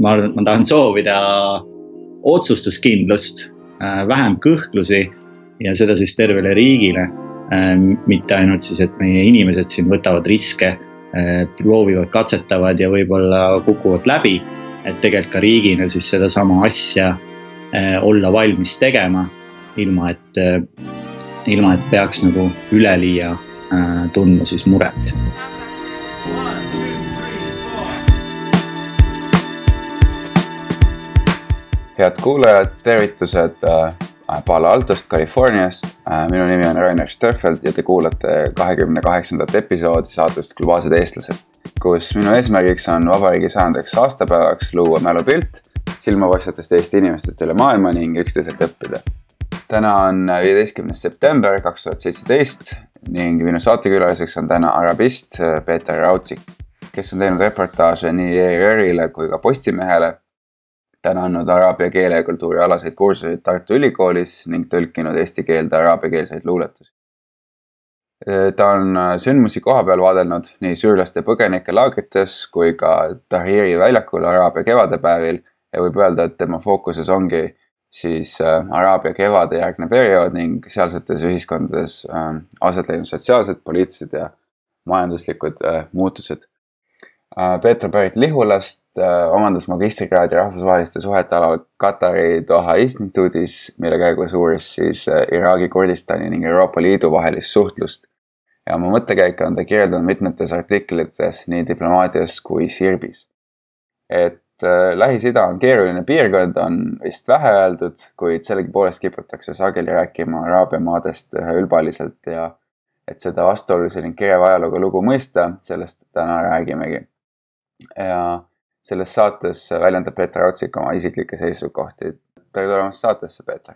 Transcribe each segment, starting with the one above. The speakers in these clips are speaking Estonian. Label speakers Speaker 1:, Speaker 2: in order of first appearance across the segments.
Speaker 1: ma arvan, et ma tahan soovida otsustuskindlust, vähem kõhklusi ja seda siis tervele riigile. mitte ainult siis, et meie inimesed siin võtavad riske, proovivad, katsetavad ja võib-olla kukuvad läbi. et tegelikult ka riigina siis sedasama asja olla valmis tegema, ilma et, ilma et peaks nagu üleliia tundma siis muret
Speaker 2: head kuulajad, tervitused äh, Palo Altost, Californiast. Äh, minu nimi on Rainer Störfeld ja te kuulate kahekümne kaheksandat episoodi saatest Globaalsed eestlased. kus minu eesmärgiks on vabariigi sajandaks aastapäevaks luua mälupilt silmapaistvatest Eesti inimestest üle maailma ning üksteiselt õppida. täna on viieteistkümnes september kaks tuhat seitseteist ning minu saatekülaliseks on täna arabist Peeter Raudsik, kes on teinud reportaaže nii ERR-ile kui ka Postimehele ta on andnud araabia keele ja kultuuri alaseid kursuseid Tartu Ülikoolis ning tõlkinud eesti keelde araabiakeelseid luuletusi. ta on sündmusi kohapeal vaadelnud nii süürlaste põgenikelaagrites kui ka Tahiri väljakul Araabia kevadepäevil ja võib öelda, et tema fookuses ongi siis äh, Araabia kevade järgne periood ning sealsetes ühiskondades äh, aset leidnud sotsiaalsed, poliitilised ja majanduslikud äh, muutused Peeter pärit Lihulast, äh, omandas magistrikraadi rahvusvaheliste suhete alal Katari Doha instituudis, mille käigus uuris siis äh, Iraagi, Kurdistani ning Euroopa Liidu vahelist suhtlust. ja oma mõttekäike on ta kirjeldanud mitmetes artiklites nii diplomaatias kui Sirbis. et Lähis-Ida on keeruline piirkond, on vist vähe öeldud, kuid sellegipoolest kiputakse sageli rääkima Araabia maadest ülbaliselt ja et seda vastuolulise ning kireva ajalooga lugu mõista, sellest täna räägimegi ja selles saates väljendab Peeter Otsik oma isiklikke seisukohti. tere tulemast saatesse, Peeter.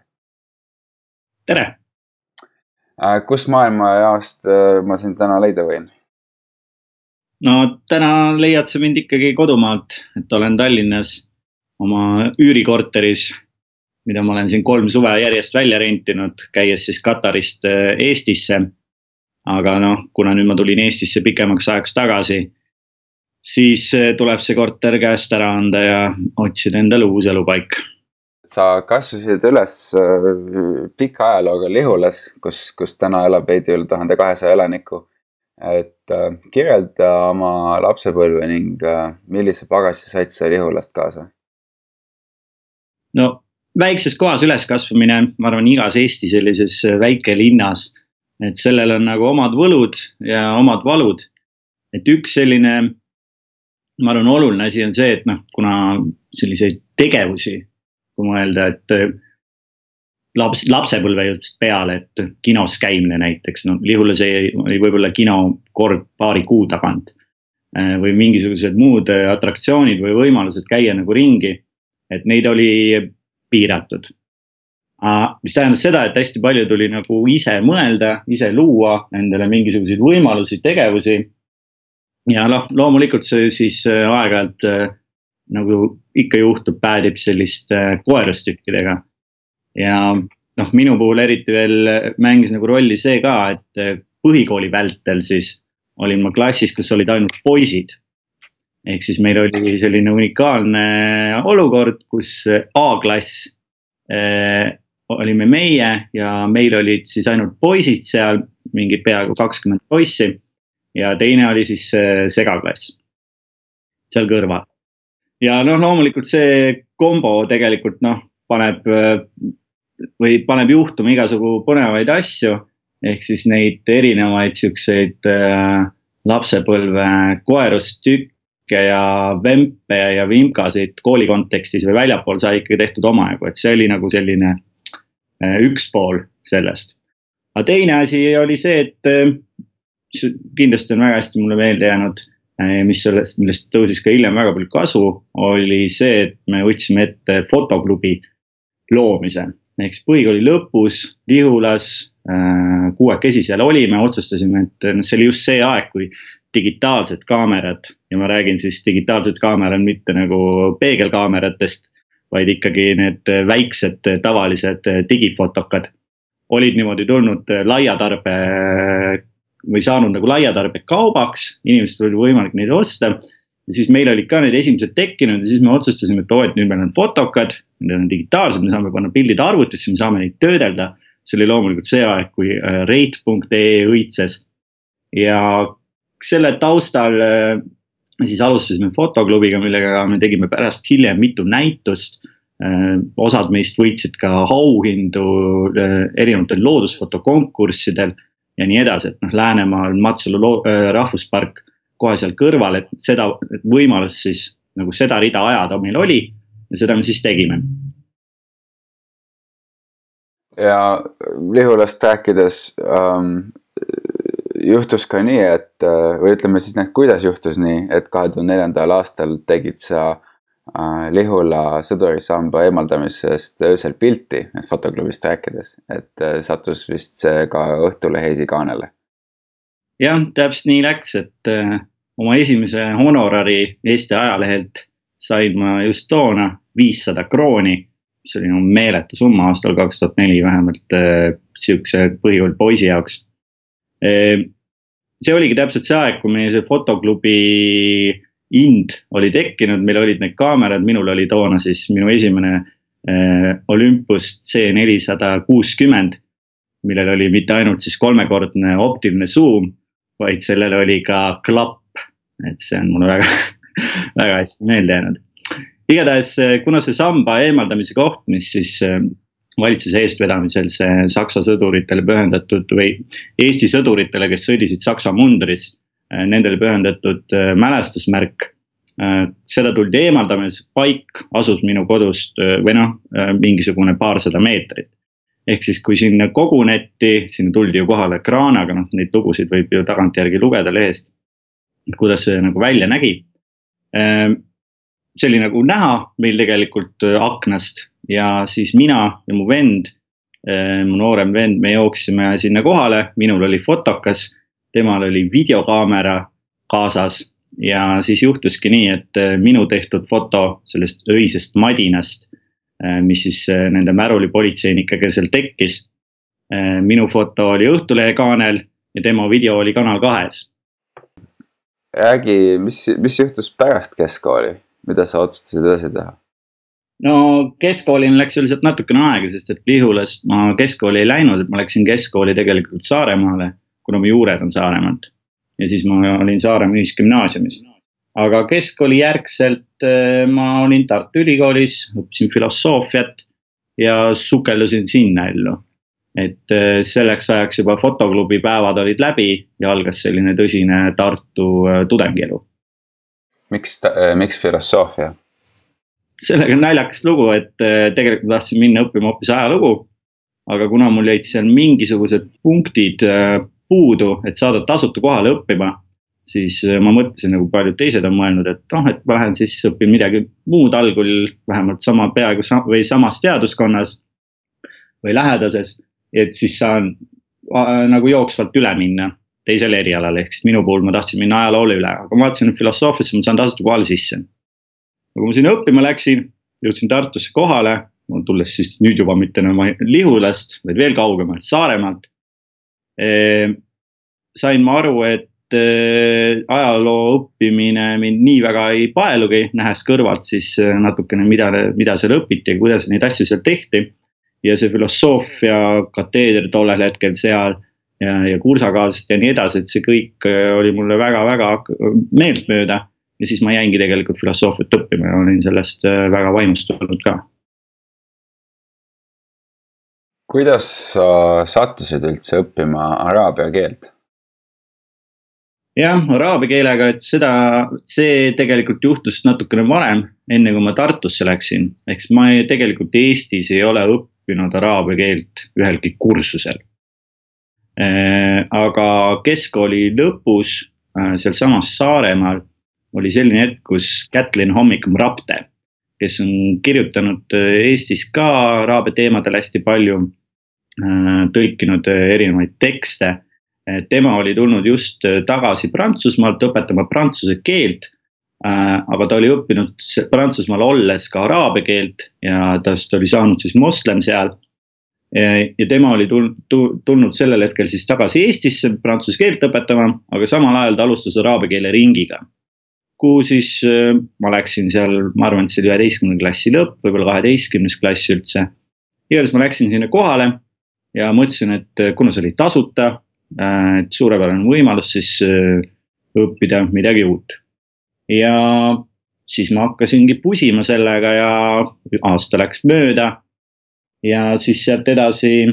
Speaker 1: tere.
Speaker 2: Äh, kus maailmajaost äh, ma sind täna leida võin?
Speaker 1: no täna leiad sa mind ikkagi kodumaalt, et olen Tallinnas oma üürikorteris, mida ma olen siin kolm suve järjest välja rentinud, käies siis Katarist äh, Eestisse. aga noh, kuna nüüd ma tulin Eestisse pikemaks ajaks tagasi siis eh, tuleb see korter käest ära anda ja otsida endale uus elupaik.
Speaker 2: sa kasvasid üles eh, pika ajalooga Lihulas, kus, kus täna elab veidi üle tuhande kahesaja elaniku. et äh, kirjelda oma lapsepõlve ning millise pagasi said sa Lihulast kaasa?
Speaker 1: no väikses kohas üleskasvamine, ma arvan, igas Eesti sellises väikelinnas, et sellel on nagu omad võlud ja omad valud. et üks selline ma arvan, oluline asi on see, et noh, kuna selliseid tegevusi, kui mõelda, et äh, laps, lapsepõlve just peale, et kinos käimine näiteks, no Lihulas oli võib-olla kino kord paari kuu tagant. Äh, või mingisugused muud äh, atraktsioonid või võimalused käia nagu ringi, et neid oli piiratud. mis tähendas seda, et hästi palju tuli nagu ise mõelda, ise luua endale mingisuguseid võimalusi, tegevusi ja noh, loomulikult see siis äh, aeg-ajalt äh, nagu ikka juhtub, päädib selliste äh, koerustükkidega. ja noh, minu puhul eriti veel mängis nagu rolli see ka, et põhikooli vältel siis olin ma klassis, kus olid ainult poisid. ehk siis meil oli selline unikaalne olukord, kus A-klass eh, olime meie ja meil olid siis ainult poisid seal, mingi peaaegu kakskümmend poissi ja teine oli siis segaklass seal kõrval. ja noh, loomulikult see kombo tegelikult noh, paneb või paneb juhtuma igasugu põnevaid asju. ehk siis neid erinevaid siukseid äh, lapsepõlve koerustükke ja vempe ja vimkasid kooli kontekstis või väljapool sai ikkagi tehtud omajagu, et see oli nagu selline äh, üks pool sellest. aga teine asi oli see, et äh, mis kindlasti on väga hästi mulle meelde jäänud, eh, mis sellest, millest tõusis ka hiljem väga palju kasu, oli see, et me võtsime ette fotoklubi loomise. ehk siis põhikooli lõpus Lihulas äh, kuuekesi seal olime, otsustasime, et noh, see oli just see aeg, kui digitaalsed kaamerad ja ma räägin siis digitaalsed kaamerad mitte nagu peegelkaameratest, vaid ikkagi need väiksed tavalised digifotokad olid niimoodi tulnud laia tarbe või saanud nagu laiatarbekaubaks, inimestel oli võimalik neid osta. ja siis meil olid ka need esimesed tekkinud ja siis me otsustasime, et oo, et nüüd meil on fotokad, need on digitaalsed, me saame panna pildid arvutisse, me saame neid töödelda. see oli loomulikult see aeg, kui äh, rate.ee õitses ja selle taustal äh, siis alustasime fotoklubiga, millega me tegime pärast hiljem mitu näitust. Äh, osad meist võitsid ka auhindu erinevatel loodusfotokonkurssidel ja nii edasi, et noh, Läänemaal Matsalu rahvuspark kohe seal kõrval, et seda et võimalust siis nagu seda rida ajada meil oli ja seda me siis tegime.
Speaker 2: ja Lihulast rääkides ähm, juhtus ka nii, et või ütleme siis, noh, kuidas juhtus nii, et kahe tuhande neljandal aastal tegid sa äh, Lihula sõdurisamba eemaldamisest öösel pilti, fotoklubist rääkides, et äh, sattus vist see ka Õhtulehe esikaanele.
Speaker 1: Jah, täpselt nii läks, et äh, oma esimese honorari Eesti ajalehelt sain ma just toona viissada krooni, mis oli no meeletu summa aastal kaks tuhat neli vähemalt äh, sihukese põhikooli poisi jaoks. See oligi täpselt see aeg, kui meie see fotoklubi ind oli tekkinud, meil olid need kaamerad, minul oli toona siis minu esimene äh, Olympus C nelisada kuuskümmend millel oli mitte ainult siis kolmekordne optiline suum, vaid sellel oli ka klapp et see on mulle väga, väga hästi meelde jäänud. igatahes, eh, kuna see samba eemaldamise koht, mis siis eh, valitsuse eestvedamisel see Saksa sõduritele pühendatud või Eesti sõduritele, kes sõdisid Saksa mundris, nendele pühendatud mälestusmärk. seda tuldi eemaldama see paik asus minu kodust või noh, mingisugune paarsada meetrit ehk siis, kui sinna koguneti, sinna tuldi ju kohale kraanaga, noh neid lugusid võib ju tagantjärgi lugeda lehest kuidas see nagu välja nägi. See oli nagu näha meil tegelikult äh, aknast ja siis mina ja mu vend, äh, mu noorem vend, me jooksime sinna kohale, minul oli fotokas, temal oli videokaamera kaasas ja siis juhtuski nii, et äh, minu tehtud foto sellest öisest madinast, mis siis nende märulipolitseinikega seal tekkis. minu foto oli Õhtulehe kaanel ja tema video oli Kanal kahes
Speaker 2: räägi, mis, mis juhtus pärast keskkooli, mida sa otsustasid edasi teha?
Speaker 1: no keskkoolini läks üldiselt natukene aega, sest et Lihulast ma keskkooli ei läinud, et ma läksin keskkooli tegelikult Saaremaale, kuna mu juured on Saaremaalt. ja siis ma olin Saaremaa Ühisgümnaasiumis. aga keskkooli järgselt äh, ma olin Tartu Ülikoolis, õppisin filosoofiat ja sukeldusin sinna ellu et äh, selleks ajaks juba fotoklubi päevad olid läbi ja algas selline tõsine Tartu äh, tudengielu.
Speaker 2: miks, miks filosoofia?
Speaker 1: sellega on naljakas lugu, et tegelikult tahtsin minna õppima hoopis ajalugu. aga kuna mul jäid seal mingisugused punktid puudu, et saada tasuta kohale õppima, siis ma mõtlesin nagu paljud teised on mõelnud, et noh, et lähen siis õpin midagi muud algul, vähemalt sama peaaegu sa, või samas teaduskonnas või lähedases et siis saan äh, nagu jooksvalt üle minna teisele erialale, ehk siis minu puhul ma tahtsin minna ajaloole üle, aga ma vaatasin, et filosoofiasse ma saan tasuta kohale sisse. kui ma sinna õppima läksin, jõudsin Tartusse kohale, tulles siis nüüd juba mitte enam Lihulast, vaid veel kaugemalt, Saaremaalt. Sain ma aru, et e, ajaloo õppimine mind nii väga ei paelugi, nähes kõrvalt siis natukene, mida, mida seal õpiti ja kuidas neid asju seal tehti ja see filosoofia kateeder tollel hetkel seal ja, ja kursakaaslased ja nii edasi, et see kõik äh, oli mulle väga-väga meeltmööda. ja siis ma jäingi tegelikult filosoofiat õppima ja olin sellest väga vaimustunud ka.
Speaker 2: Kuidas sa sattusid üldse õppima araabia keelt?
Speaker 1: jah, araabia keelega, et seda, see tegelikult juhtus natukene varem, enne kui ma Tartusse läksin, siis ma ei, tegelikult Eestis ei ole õppinud õppinud araabia keelt ühelgi kursusel. Äh, aga keskkooli lõpus äh, sealsamas Saaremaal oli selline hetk, kus Kätlin Hommik Mrapte, kes on kirjutanud äh, Eestis ka araabia teemadel hästi palju, tõlkinud erinevaid tekste. tema oli tulnud just tagasi Prantsusmaalt õpetama prantsuse keelt Äh, aga ta oli õppinud Prantsusmaal olles ka araabia keelt ja tast oli saanud siis moslem seal. ja tema oli tulnud sellel hetkel siis tagasi Eestisse prantsuse keelt õpetama, aga samal ajal ta alustas araabia keele ringiga. kokku, siis äh, ma läksin seal, ma arvan, et see oli üheteistkümnenda klassi lõpp, võib-olla kaheteistkümnes klass üldse. igatahes ma läksin sinna kohale ja mõtlesin, et äh, kuna see oli tasuta, et suurepärane võimalus siis õppida midagi uut. ja siis ma hakkasingi pusima sellega ja aasta läks mööda. ja siis sealt edasi,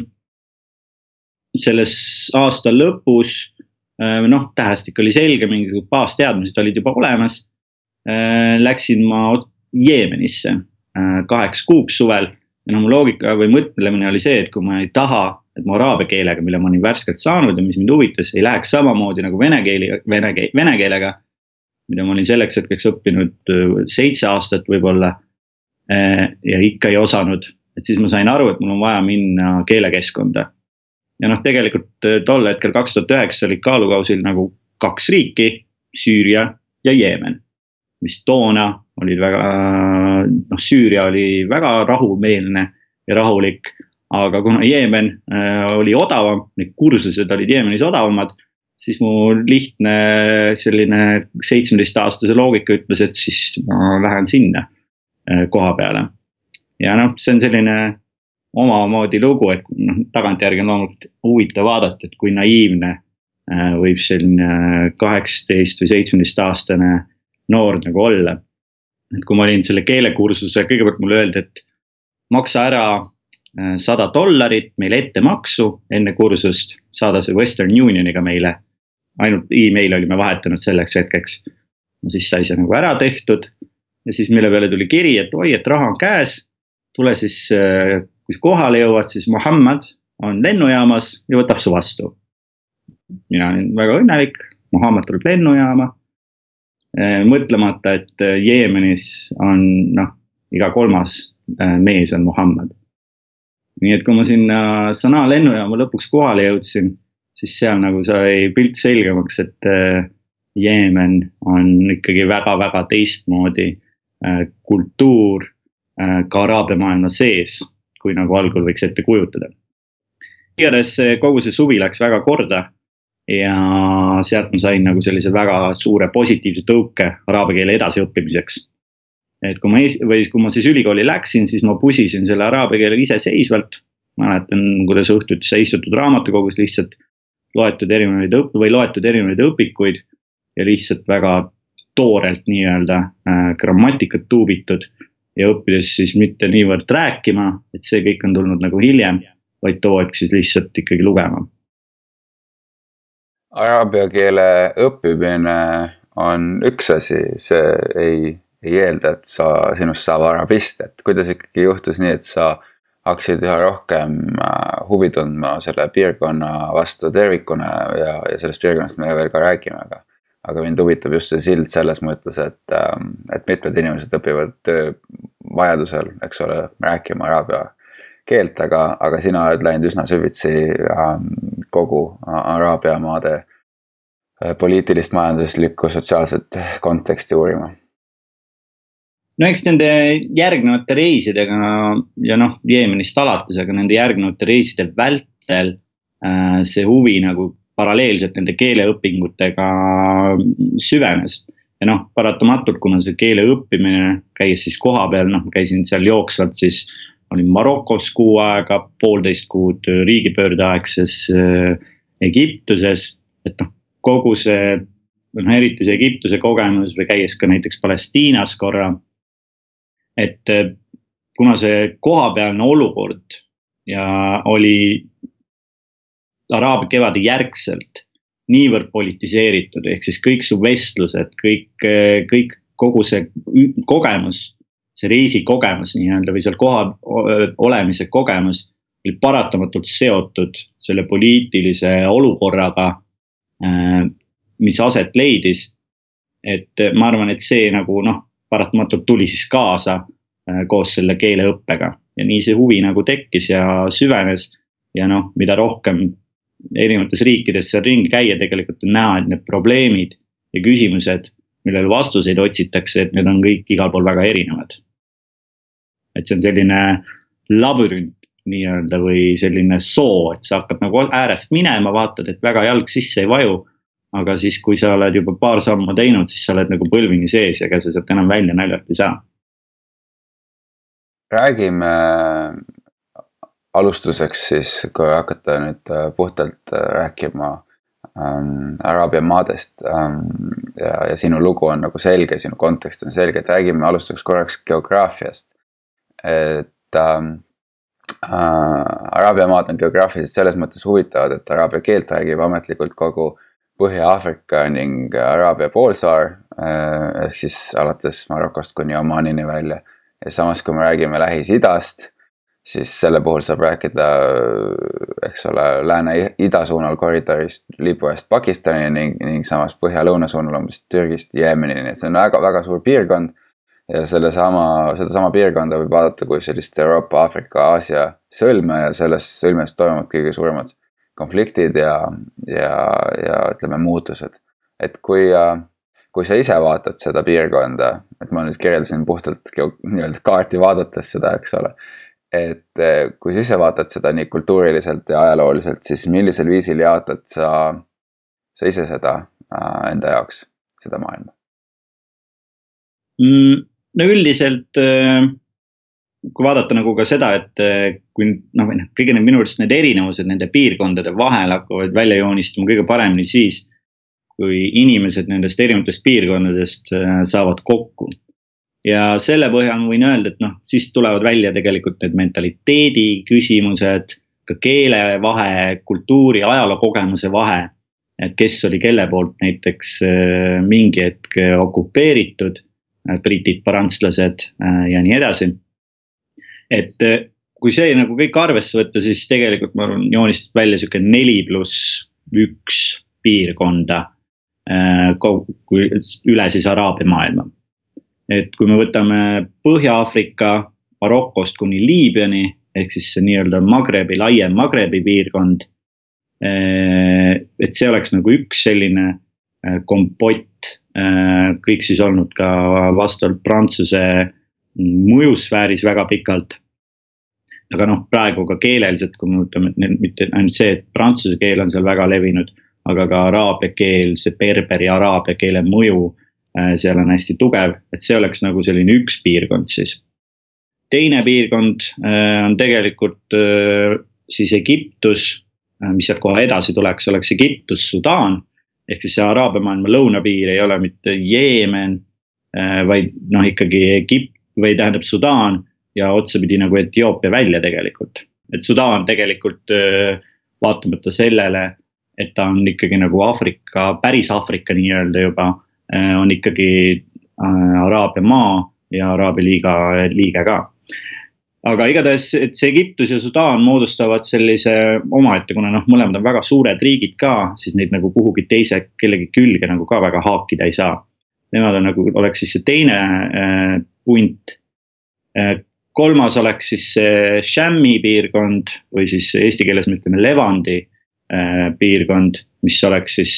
Speaker 1: selles aasta lõpus noh, tähestik oli selge, mingisugused baasteadmised olid juba olemas. Läksin ma Jeemenisse kaheks kuuks suvel ja no mu loogika või mõtlemine oli see, et kui ma ei taha, et mu araabia keelega, mille ma olin värskelt saanud ja mis mind huvitas, ei läheks samamoodi nagu vene keeli, vene keel, vene keelega. mida ma olin selleks hetkeks õppinud seitse aastat võib-olla. ja ikka ei osanud, et siis ma sain aru, et mul on vaja minna keelekeskkonda ja noh, tegelikult äh, tol hetkel kaks tuhat üheksa olid kaalukausil nagu kaks riiki, Süüria ja Jeemen. mis toona olid väga, noh Süüria oli väga rahumeelne ja rahulik. aga kuna Jeemen äh, oli odavam, need kursused olid Jeemenis odavamad siis mu lihtne selline seitsmeteistaastase loogika ütles, et siis ma lähen sinna äh, koha peale. ja noh, see on selline omamoodi lugu, et noh, tagantjärgi on loomulikult huvitav vaadata, et kui naiivne äh, võib selline kaheksateist või seitsmeteistaastane noor nagu olla. Et kui ma olin selle keelekursuse, kõigepealt mulle öeldi, et maksa ära äh, sada dollarit meile ettemaksu enne kursust, saada see Western Unioniga meile. ainult emaili olime vahetanud selleks hetkeks. no siis sai see nagu ära tehtud ja siis mille peale tuli kiri, et oi, et raha on käes. tule siis äh, kui sa kohale jõuad, siis Muhamed on lennujaamas ja võtab su vastu. mina olin väga õnnelik, Muhamed tuleb lennujaama. Eh, mõtlemata, et eh, Jeemenis on noh, iga kolmas eh, mees on Muhamed. nii et kui ma sinna Sanaa lennujaama lõpuks kohale jõudsin, siis seal nagu sai pilt selgemaks, et Jeemen on ikkagi väga-väga teistmoodi kultuur ka araabia maailma sees kui nagu algul võiks ette kujutada. igatahes kogu see suvi läks väga korda ja sealt ma sain nagu sellise väga suure positiivse tõuke araabia keele edasiõppimiseks. et kui ma, või kui ma siis ülikooli läksin, siis ma pusisin selle araabia keele iseseisvalt. mäletan, kuidas õhtuti sai istutud raamatukogus lihtsalt loetud erinevaid õpp- või loetud erinevaid õpikuid ja lihtsalt väga toorelt nii-öelda äh, grammatikat tuubitud ja õppides siis mitte niivõrd rääkima, et see kõik on tulnud nagu hiljem, vaid too hetk siis lihtsalt ikkagi lugema.
Speaker 2: Araabia keele õppimine on üks asi, see ei, ei eelda, et sa, sinust saab arabist, et kuidas ikkagi juhtus nii, et sa hakkasid üha rohkem äh, huvi tundma selle piirkonna vastu tervikuna ja, ja sellest piirkonnast me veel ka räägime, aga aga mind huvitab just see sild selles mõttes, et, ähm, et mitmed inimesed õpivad vajadusel, eks ole, rääkima araabia keelt, aga, aga sina oled läinud üsna süvitsi ähm, kogu Araabia maade äh, poliitilist, majanduslikku, sotsiaalset konteksti uurima
Speaker 1: no eks nende järgnevate reisidega ja noh, Jeemenist alates, aga nende järgnevate reiside vältel äh, see huvi nagu paralleelselt nende keeleõpingutega süvenes. ja noh, paratamatult, kuna see keele õppimine, käies siis kohapeal, noh, käisin seal jooksvalt, siis olin Marokos kuu aega, poolteist kuud riigipöördeaegses äh, Egiptuses, et noh, kogu see, noh eriti see Egiptuse kogemus või käies ka näiteks Palestiinas korra. et äh, kuna see kohapealne olukord ja oli Araabia kevade järgselt niivõrd politiseeritud, ehk siis kõik su vestlused, kõik, kõik, kogu see kogemus, see reisikogemus nii-öelda või seal kohal olemise kogemus oli paratamatult seotud selle poliitilise olukorraga, äh, mis aset leidis. et ma arvan, et see nagu noh, paratamatult tuli siis kaasa äh, koos selle keeleõppega ja nii see huvi nagu tekkis ja süvenes. ja noh, mida rohkem erinevates riikides seal ringi käia, tegelikult on näha, et need probleemid ja küsimused, millele vastuseid otsitakse, et need on kõik igal pool väga erinevad. Et see on selline labürint nii-öelda või selline soo, et sa hakkad nagu äärest minema, vaatad, et väga jalg sisse ei vaju. aga siis, kui sa oled juba paar sammu teinud, siis sa oled nagu põlvini sees ja ega sa sealt enam välja naljalt ei saa.
Speaker 2: räägime alustuseks siis, kui hakata nüüd äh, puhtalt äh, rääkima ähm, Araabia maadest ähm, ja, ja sinu lugu on nagu selge, sinu kontekst on selge, et räägime alustuseks korraks geograafiast. Et ähm, äh, Araabia maad on geograafiliselt selles mõttes huvitavad, et araabia keelt räägib ametlikult kogu Põhja-Aafrika ning Araabia poolsaar äh,. ehk siis alates Marokost kuni Omanini välja ja samas, kui me räägime Lähis-Idast siis selle puhul saab rääkida, eks ole, lääne-ida suunal koridorist Liibüa eest Pakistani ning, ning samas põhja-lõuna suunal umbes Türgist Jeemenini, et see on väga-väga suur piirkond. Ja sellesama, sedasama piirkonda võib vaadata kui sellist Euroopa, Aafrika, Aasia sõlme ja selles sõlmes toimuvad kõige suuremad konfliktid ja, ja, ja ütleme, muutused. et kui, kui sa ise vaatad seda piirkonda, et ma nüüd kirjeldasin puhtalt nii-öelda kaarti vaadates seda, eks ole et eh, kui sa ise vaatad seda nii kultuuriliselt ja ajalooliselt, siis millisel viisil jaotad sa, sa ise seda äh, enda jaoks, seda maailma
Speaker 1: mm,? No üldiselt äh, kui vaadata nagu ka seda, et äh, kui noh, noh, kõige need minu arust need erinevused nende piirkondade vahel hakkavad välja joonistuma kõige paremini siis. kui inimesed nendest erinevatest piirkondadest saavad kokku ja selle põhjal ma võin öelda, et noh, siis tulevad välja tegelikult need mentaliteedi küsimused, ka keele vahe, kultuuri, ajalookogemuse vahe. et kes oli kelle poolt näiteks äh, mingi hetk okupeeritud, äh, britid, prantslased äh, ja nii edasi. et kui see nagu kõik arvesse võtta, siis tegelikult ma arvan, joonistub välja sihuke neli pluss üks piirkonda. kui üle siis Araabia maailma et kui me võtame Põhja-Aafrika Marokost kuni Liibüani ehk siis see nii-öelda Magrebi, laiem Magrebi piirkond. Et see oleks nagu üks selline kompott, kõik siis olnud ka vastavalt Prantsuse mõjusfääris väga pikalt. aga noh, praegu ka keeleliselt, kui me võtame, mitte ainult see, et prantsuse keel on seal väga levinud, aga ka araabia keel, see berberi araabia keele mõju Äh, seal on hästi tugev, et see oleks nagu selline üks piirkond siis. teine piirkond äh, on tegelikult äh, siis Egiptus, mis sealt kohe edasi tuleks, oleks Egiptus, Sudaan. Ehk siis see Araabia maailma lõunapiir ei ole mitte Jeemen, vaid noh, ikkagi Egipt või tähendab Sudaan ja otsapidi nagu Etioopia välja tegelikult. et Sudaan tegelikult vaatamata sellele, et ta on ikkagi nagu Aafrika, päris Aafrika nii-öelda juba Äh, on ikkagi äh, Araabia maa ja Araabia liiga liige ka. Aga igatahes, et see Egiptus ja Sudaan moodustavad sellise omaette, kuna noh, mõlemad on väga suured riigid ka, siis neid nagu kuhugi teise kellegi külge nagu ka väga haakida ei saa. Nemad on nagu, oleks siis see teine äh, punt äh,. kolmas oleks siis see Shammi piirkond või siis eesti keeles me ütleme Levandi äh, piirkond mis oleks siis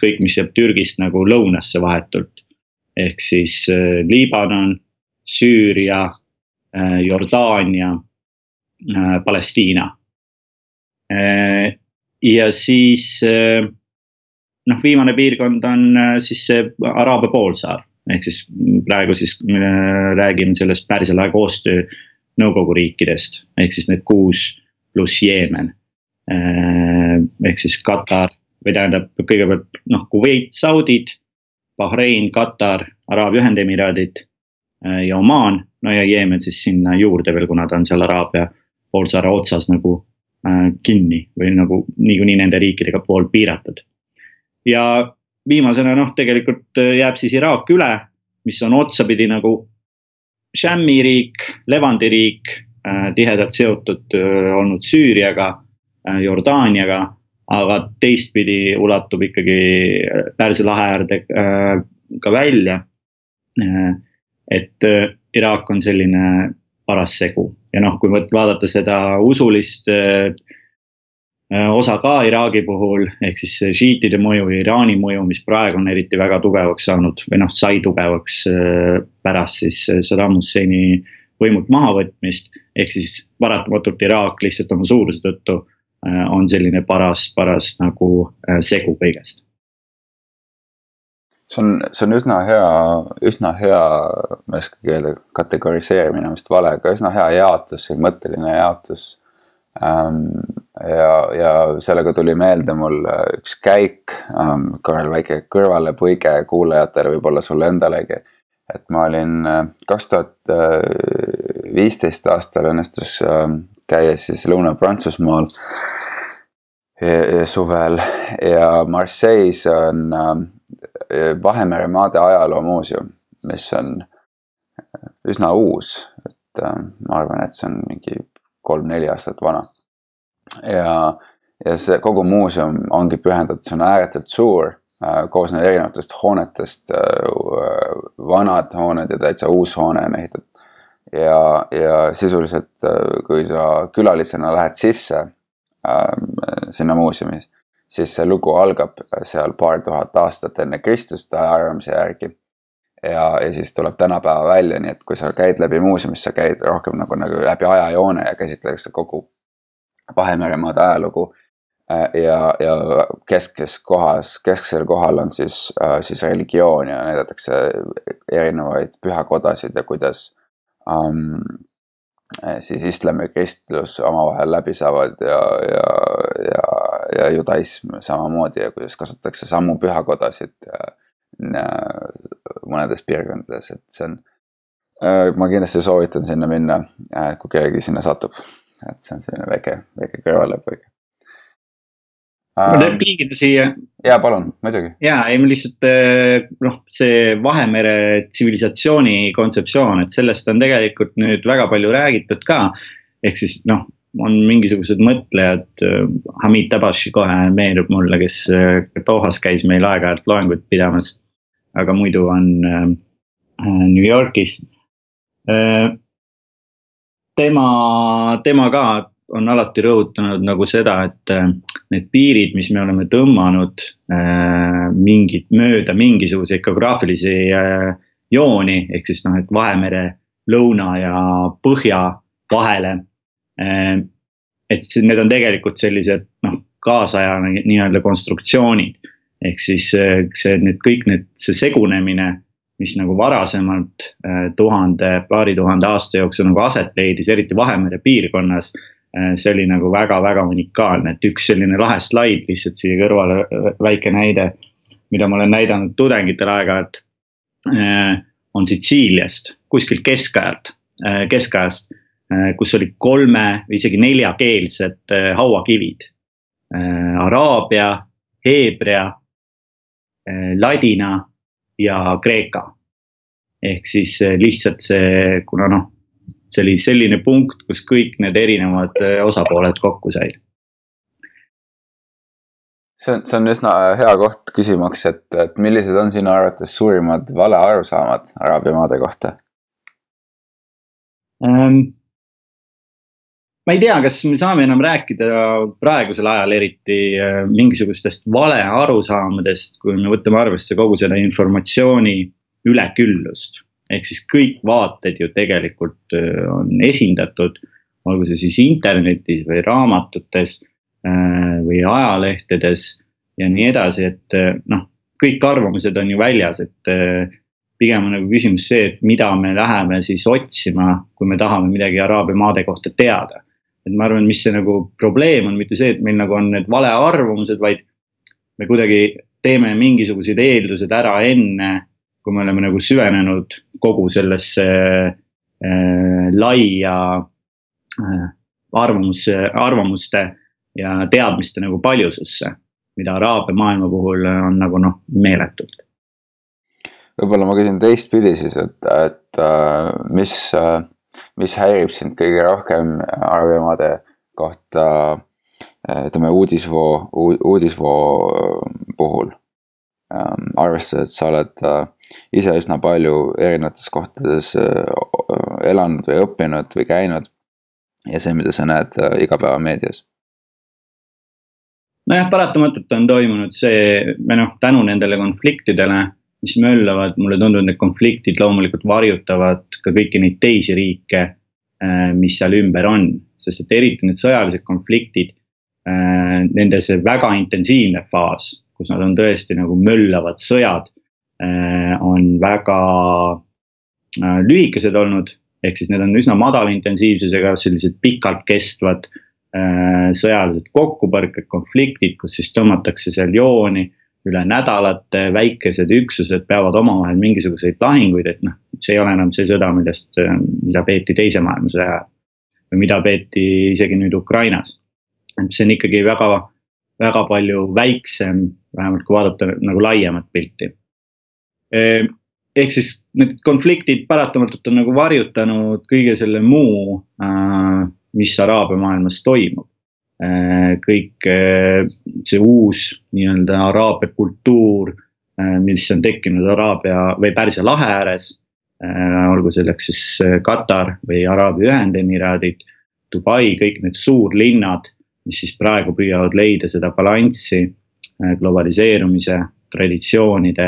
Speaker 1: kõik, mis jääb Türgist nagu lõunasse vahetult. ehk siis äh, Liibanon, Süüria, äh, Jordaania, äh, Palestiina. ja siis noh, viimane piirkond on siis see Araabia poolsaar, ehk siis praegu siis räägime sellest Pärsia lae koostöö nõukogu riikidest, ehk siis need kuus pluss Jeemen. ehk siis Katar või tähendab kõigepealt noh, Kuveit, Saudid, Bahrein, Katar, Araabia Ühendemiraadid äh, ja Omaan. no ja Jeemen siis sinna juurde veel, kuna ta on seal Araabia poolsaare otsas nagu äh, kinni või nagu niikuinii nende riikidega pool piiratud. ja viimasena noh, tegelikult äh, jääb siis Iraak üle, mis on otsapidi nagu Shammi riik, Levandi riik äh,, tihedalt seotud äh, olnud Süüriaga äh,, Jordaaniaga aga teistpidi ulatub ikkagi Pärsia lahe äärde äh, ka välja. Äh, et äh, Iraak on selline paras segu ja noh, kui vaadata seda usulist osa ka Iraagi puhul, ehk siis šiitide mõju ja Iraani mõju, mis praegu on eriti väga tugevaks saanud või noh, sai tugevaks pärast siis Saddam Husseini võimult mahavõtmist. ehk siis paratamatult Iraak lihtsalt oma suuruse tõttu Äh, on selline paras, paras nagu äh, segu kõigest
Speaker 2: see on, see on üsna hea, üsna hea, ma ei oskagi öelda, kategoriseerimine on vist vale, aga üsna hea jaotus, mõtteline jaotus ähm, ja, ja sellega tuli meelde mul üks käik ähm,, korral väike kõrvalepõige kuulajatele, võib-olla sulle endalegi. et ma olin äh, kaks tuhat viisteist aastal õnnestus ähm, käia siis Lõuna-Prantsusmaal suvel ja Marseille's on ähm, Vahemere maade ajaloomuuseum, mis on äh, üsna uus, et äh, ma arvan, et see on mingi kolm-neli aastat vana. ja, ja see kogu muuseum ongi pühendatud, see on ääretult suur, äh, koosneb erinevatest hoonetest, vanad hooned ja täitsa uus hoone on ehitatud. ja, ja sisuliselt, kui sa külalisena lähed sisse sinna muuseumi siis see lugu algab seal paar tuhat aastat enne Kristust ajaarvamise järgi. ja, ja siis tuleb tänapäeva välja, nii et kui sa käid läbi muuseumis, sa käid rohkem nagu, nagu läbi ajajoone ja käsitletakse kogu Vahemeremaade ajalugu. ja, ja keskses kohas, kesksel kohal on siis, siis religioon ja näidatakse erinevaid pühakodasid ja kuidas um, siis islam ja kristlus omavahel läbi saavad ja, ja, ja, ja judaism samamoodi ja kuidas kasutatakse samu pühakodasid mõnedes piirkondades, et see on. Äh, ma kindlasti soovitan sinna minna, äh, kui keegi sinna satub, et see on selline väike, väike kõrvalepõige
Speaker 1: ma repliigida siia.
Speaker 2: ja palun, muidugi.
Speaker 1: ja ei, ma lihtsalt noh, see Vahemere tsivilisatsiooni kontseptsioon, et sellest on tegelikult nüüd väga palju räägitud ka. ehk siis noh, on mingisugused mõtlejad, eh, Hamid Tabashi kohe meenub mulle, kes eh, Dohas käis meil aeg-ajalt loenguid pidamas. aga muidu on äh, New Yorgis äh,. tema, tema ka on alati rõhutanud nagu seda, et äh, need piirid, mis me oleme tõmmanud äh, mingit mööda mingisuguseid geograafilisi äh, jooni, ehk siis noh, et Vahemere lõuna ja põhja vahele. Et need on tegelikult sellised noh, kaasaja nii-öelda konstruktsioonid. ehk siis see, need kõik need, see segunemine, mis nagu varasemalt tuhande, paari tuhande aasta jooksul nagu aset leidis, eriti Vahemere piirkonnas Äh, see oli nagu väga-väga unikaalne, et üks selline lahe slaid lihtsalt siia kõrvale, väike näide. mida ma olen näidanud tudengitele aeg-ajalt. On Sitsiiliast, kuskilt keskajalt, keskajast, kus oli kolme või isegi neljakeelsed hauakivid. Araabia, Heebrea, ladina ja kreeka. ehk siis lihtsalt see, kuna noh, see oli selline punkt, kus kõik need erinevad äh, osapooled kokku said.
Speaker 2: see on, see on üsna hea koht küsimaks, et, et millised on sinu arvates suurimad valearusaamad Araabia maade kohta
Speaker 1: ähm,? Ma ei tea, kas me saame enam rääkida praegusel ajal eriti äh, mingisugustest valearusaamadest, kui me võtame arvesse kogu selle informatsiooni üleküllust ehk siis kõik vaated ju tegelikult äh, on esindatud, olgu see siis internetis või raamatutes äh, või ajalehtedes ja nii edasi, et noh, kõik arvamused on ju väljas, et pigem on nagu küsimus see, et mida me läheme siis otsima, kui me tahame midagi Araabia maade kohta teada. Et ma arvan, mis see nagu probleem on, mitte see, et meil nagu on need valearvamused, vaid me kuidagi teeme mingisugused eeldused ära enne kui me oleme nagu süvenenud kogu sellesse äh, laia äh, arvamus, arvamuste ja teadmiste nagu paljususse, mida araabia maailma puhul on nagu noh, meeletult.
Speaker 2: võib-olla ma küsin teistpidi siis, et, et äh, mis, äh, mis häirib sind kõige rohkem araabia maade kohta äh, ütleme uudisvoo, uudisvoo puhul ähm,. arvestades, et sa oled äh, ise üsna palju erinevates kohtades äh, elanud või õppinud või käinud. ja see, mida sa näed äh, igapäevameedias.
Speaker 1: nojah, paratamatult on toimunud see, või noh, tänu nendele konfliktidele, mis möllavad, mulle tundub, need konfliktid loomulikult varjutavad ka kõiki neid teisi riike, äh, mis seal ümber on, sest et eriti need sõjalised konfliktid, nende see väga intensiivne faas, kus nad on tõesti nagu möllavad sõjad on väga lühikesed olnud. ehk siis need on üsna madala intensiivsusega, sellised pikalt kestvad sõjalised kokkupõrked, konfliktid, kus siis tõmmatakse seal jooni üle nädalate väikesed üksused peavad omavahel mingisuguseid lahinguid, et noh, see ei ole enam see sõda, millest, mida peeti teise maailmasõja ajal. või mida peeti isegi nüüd Ukrainas. et see on ikkagi väga, väga palju väiksem, vähemalt kui vaadata nagu laiemat pilti. ehk siis need konfliktid paratamatult on nagu varjutanud kõige selle muu, mis Araabia maailmas toimub Äh, kõik äh, see uus nii-öelda araabia kultuur, äh, mis on tekkinud Araabia või Pärsia lahe ääres. olgu selleks siis Katar või Araabia Ühendemiraadid, Dubai, kõik need suurlinnad, mis siis praegu püüavad leida seda balanssi globaliseerumise, traditsioonide,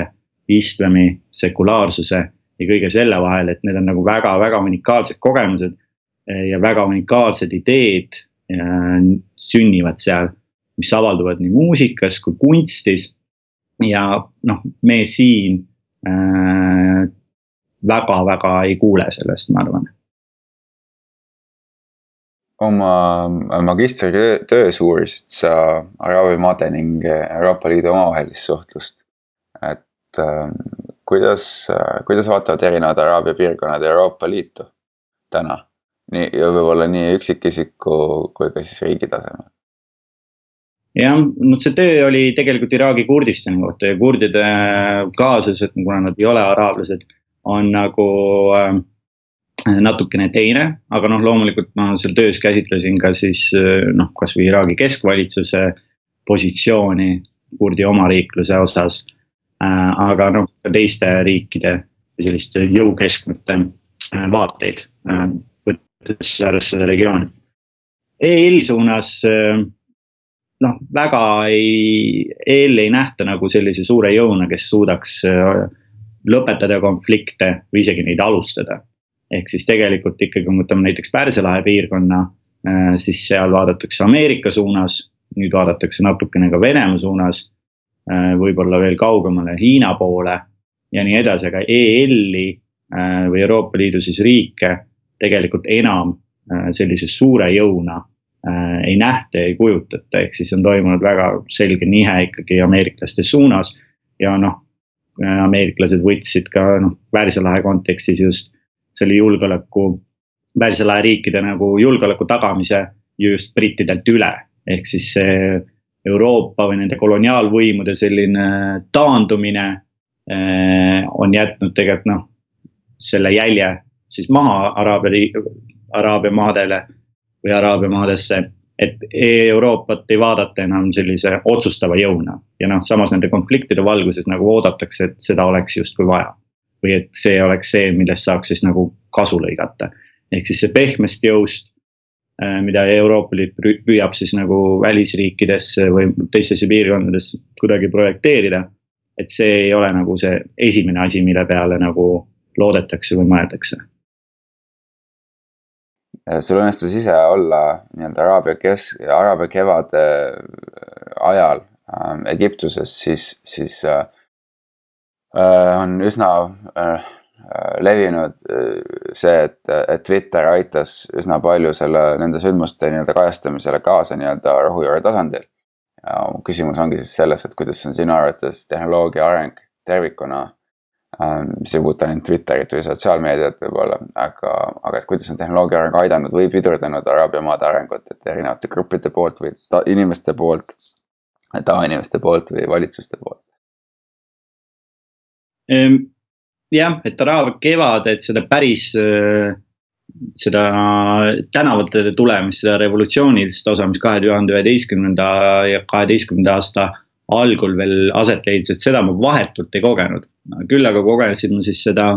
Speaker 1: islami, sekulaarsuse ja kõige selle vahel, et need on nagu väga-väga unikaalsed kogemused ja väga unikaalsed ideed sünnivad seal, mis avalduvad nii muusikas kui kunstis. ja noh, me siin äh, väga-väga ei kuule sellest, ma arvan
Speaker 2: oma magistritöös uurisid sa Araabia maade ning Euroopa Liidu omavahelist suhtlust. et äh, kuidas, kuidas vaatavad erinevad Araabia piirkonnad Euroopa Liitu täna? Nii ja võib-olla nii üksikisiku kui ka siis riigi tasemel.
Speaker 1: jah, no see töö oli tegelikult Iraagi Kurdistani kohta ja kurdide kaasus, et kuna nad ei ole araablased, on nagu äh, natukene teine, aga noh, loomulikult ma seal töös käsitlesin ka siis äh, noh, kasvõi Iraagi keskvalitsuse positsiooni kurdi omariikluse osas äh,. aga noh, ka teiste riikide selliste jõukeskmete äh, vaateid äh, seda regiooni. EL suunas äh, noh, väga ei, EL ei nähta nagu sellise suure jõuna, kes suudaks äh, lõpetada konflikte või isegi neid alustada. ehk siis tegelikult ikkagi, kui me võtame näiteks Pärsia lahe piirkonna, äh, siis seal vaadatakse Ameerika suunas, nüüd vaadatakse natukene ka Venemaa suunas, võib-olla veel kaugemale Hiina poole ja nii edasi, aga EL-i või Euroopa Liidu siis riike tegelikult enam äh, sellise suure jõuna äh, ei nähta ja ei kujutata, ehk siis on toimunud väga selge nihe ikkagi ameeriklaste suunas. ja noh, äh, ameeriklased võtsid ka noh, Pärsia lahe kontekstis just selle julgeoleku, Pärsia lahe riikide nagu julgeoleku tagamise ju just brittidelt üle. ehk siis see Euroopa või nende koloniaalvõimude selline taandumine on jätnud tegelikult noh, selle jälje siis maha Araabia, Araabia maadele või Araabia maadesse. et Euroopat ei vaadata enam sellise otsustava jõuna ja noh, samas nende konfliktide valguses nagu oodatakse, et seda oleks justkui vaja. või et see oleks see, millest saaks siis nagu kasu lõigata. ehk siis see pehmest jõust äh, mida Euroopa Liit püüab siis nagu välisriikidesse või teistesse piirkondadesse kuidagi projekteerida. et see ei ole nagu see esimene asi, mille peale nagu loodetakse või mõeldakse
Speaker 2: sul õnnestus ise olla nii-öelda Araabia kesk, Araabia kevade äh, ajal äh, Egiptuses, siis, siis äh, äh, on üsna äh, levinud see, et, et Twitter aitas üsna palju selle, nende sündmuste nii-öelda kajastamisele kaasa nii-öelda rohujuure tasandil. ja mu küsimus ongi siis selles, et kuidas on sinu arvates tehnoloogia areng tervikuna Ähm, mis ei puuduta ainult Twitterit või sotsiaalmeediat võib-olla, aga, aga et kuidas on tehnoloogia areng aidanud või pidurdanud Araabia maade arengut, et erinevate gruppide poolt või ta, inimeste poolt, tavainimeste poolt või valitsuste poolt?
Speaker 1: Ehm, jah, et Araabia kevad, et seda päris, äh, seda tänavatele tulemist, seda revolutsioonilist osa, mis kahe tuhande üheteistkümnenda ja kaheteistkümnenda aasta algul veel aset leidis, et seda ma vahetult ei kogenud küll aga kogesin ma siis seda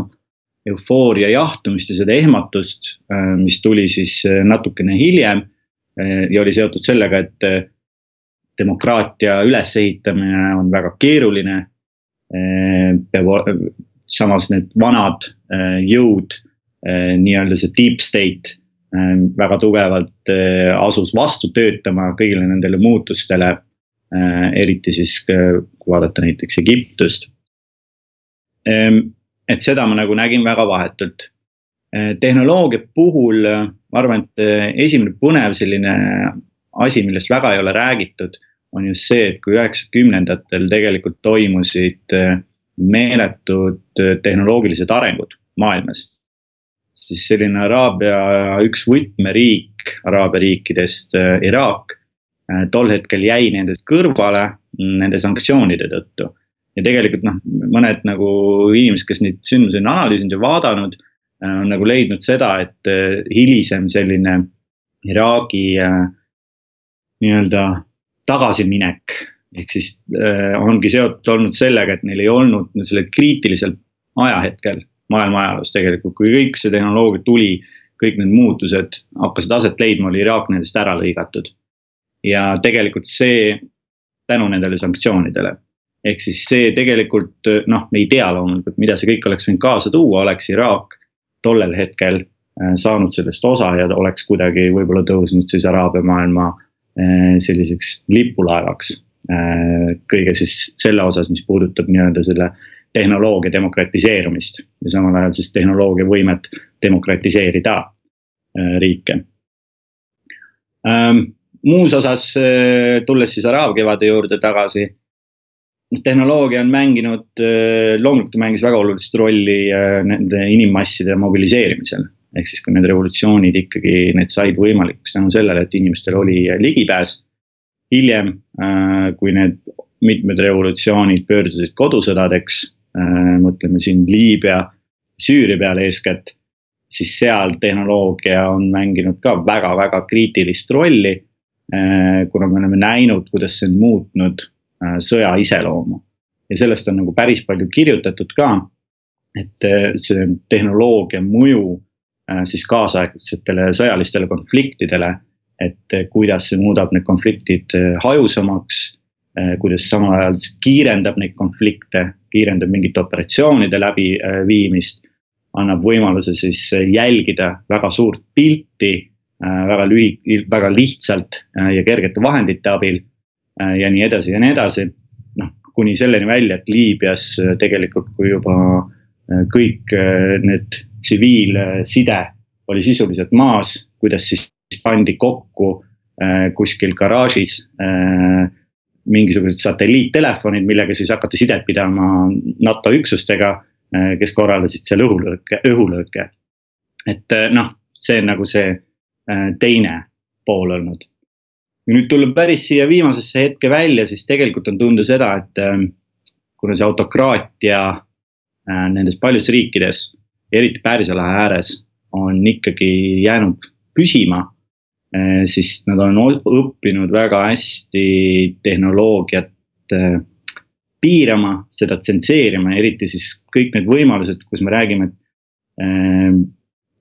Speaker 1: eufooria jahtumist ja seda ehmatust, äh, mis tuli siis äh, natukene hiljem. Äh, ja oli seotud sellega, et demokraatia ülesehitamine on väga keeruline. peab, samas need vanad jõud, nii-öelda see deep state väga tugevalt asus vastu töötama kõigile nendele muutustele. Eriti siis, kui vaadata näiteks Egiptust Ehm, et seda ma nagu nägin väga vahetult. tehnoloogia puhul ma arvan, et esimene põnev selline asi, millest väga ei ole räägitud, on just see, et kui üheksakümnendatel tegelikult toimusid meeletud tehnoloogilised arengud maailmas siis selline Araabia üks võtmeriik Araabia riikidest, äh, Iraak, äh, tol hetkel jäi nendest kõrvale mm, nende sanktsioonide tõttu. ja tegelikult noh, mõned nagu inimesed, kes neid sündmusi on analüüsinud ja vaadanud, äh, on nagu leidnud seda, et hilisem selline Iraagi nii-öelda tagasiminek ehk siis äh, ongi seotud olnud sellega, et neil ei olnud sellel kriitilisel ajahetkel maailma ajaloos tegelikult, kui kõik see tehnoloogia tuli, kõik need muutused hakkasid aset leidma, oli Iraak nendest ära lõigatud. Ja tegelikult see tänu nendele sanktsioonidele. ehk siis see tegelikult noh, me ei tea loomulikult, mida see kõik oleks võinud kaasa tuua, oleks Iraak tollel hetkel äh, saanud sellest osa ja oleks kuidagi võib-olla tõusnud siis Araabia maailma äh, selliseks lipulaevaks. Äh, kõige siis selle osas, mis puudutab nii-öelda selle tehnoloogia demokratiseerumist ja samal ajal siis tehnoloogia võimet demokratiseerida riike. Muus osas, äh, tulles siis Araabia kevade juurde tagasi. tehnoloogia on mänginud, äh, loomulikult mängis väga olulist rolli nende inimmasside mobiliseerimisel. ehk siis, kui need revolutsioonid ikkagi, need said võimalikuks tänu sellele, et inimestel oli ligipääs. hiljem, kui need mitmed revolutsioonid pöördusid kodusõdadeks Äh, mõtleme siin Liibüa, Süüria peale eeskätt. siis seal tehnoloogia on mänginud ka väga-väga kriitilist rolli. Äh, kuna me oleme näinud, kuidas see on muutnud äh, sõja iseloomu ja sellest on nagu päris palju kirjutatud ka. et see tehnoloogia mõju siis kaasaegsetele sõjalistele konfliktidele, et kuidas see muudab need konfliktid hajusamaks kuidas samal ajal kiirendab neid konflikte, kiirendab mingite operatsioonide läbiviimist. annab võimaluse siis jälgida väga suurt pilti väga lühi-, väga lihtsalt eh, ja kergete vahendite abil. ja nii edasi ja nii edasi, noh kuni selleni välja, et Liibüas tegelikult, kui juba kõik need tsiviilside oli sisuliselt maas, kuidas siis pandi kokku kuskil garaažis mingisugused satelliittelefonid, millega siis hakati sidet pidama NATO üksustega, kes korraldasid seal õhulööke, õhulööke. et noh, see on nagu see teine pool olnud. ja nüüd tuleb päris siia viimasesse hetke välja, siis tegelikult on tunda seda, et kuna see autokraatia nendes paljudes riikides, eriti Pärsia lahe ääres, on ikkagi jäänud püsima Eh, siis nad on õppinud väga hästi tehnoloogiat eh, piirama, seda tsenseerima, eriti siis kõik need võimalused, kus me räägime, et eh,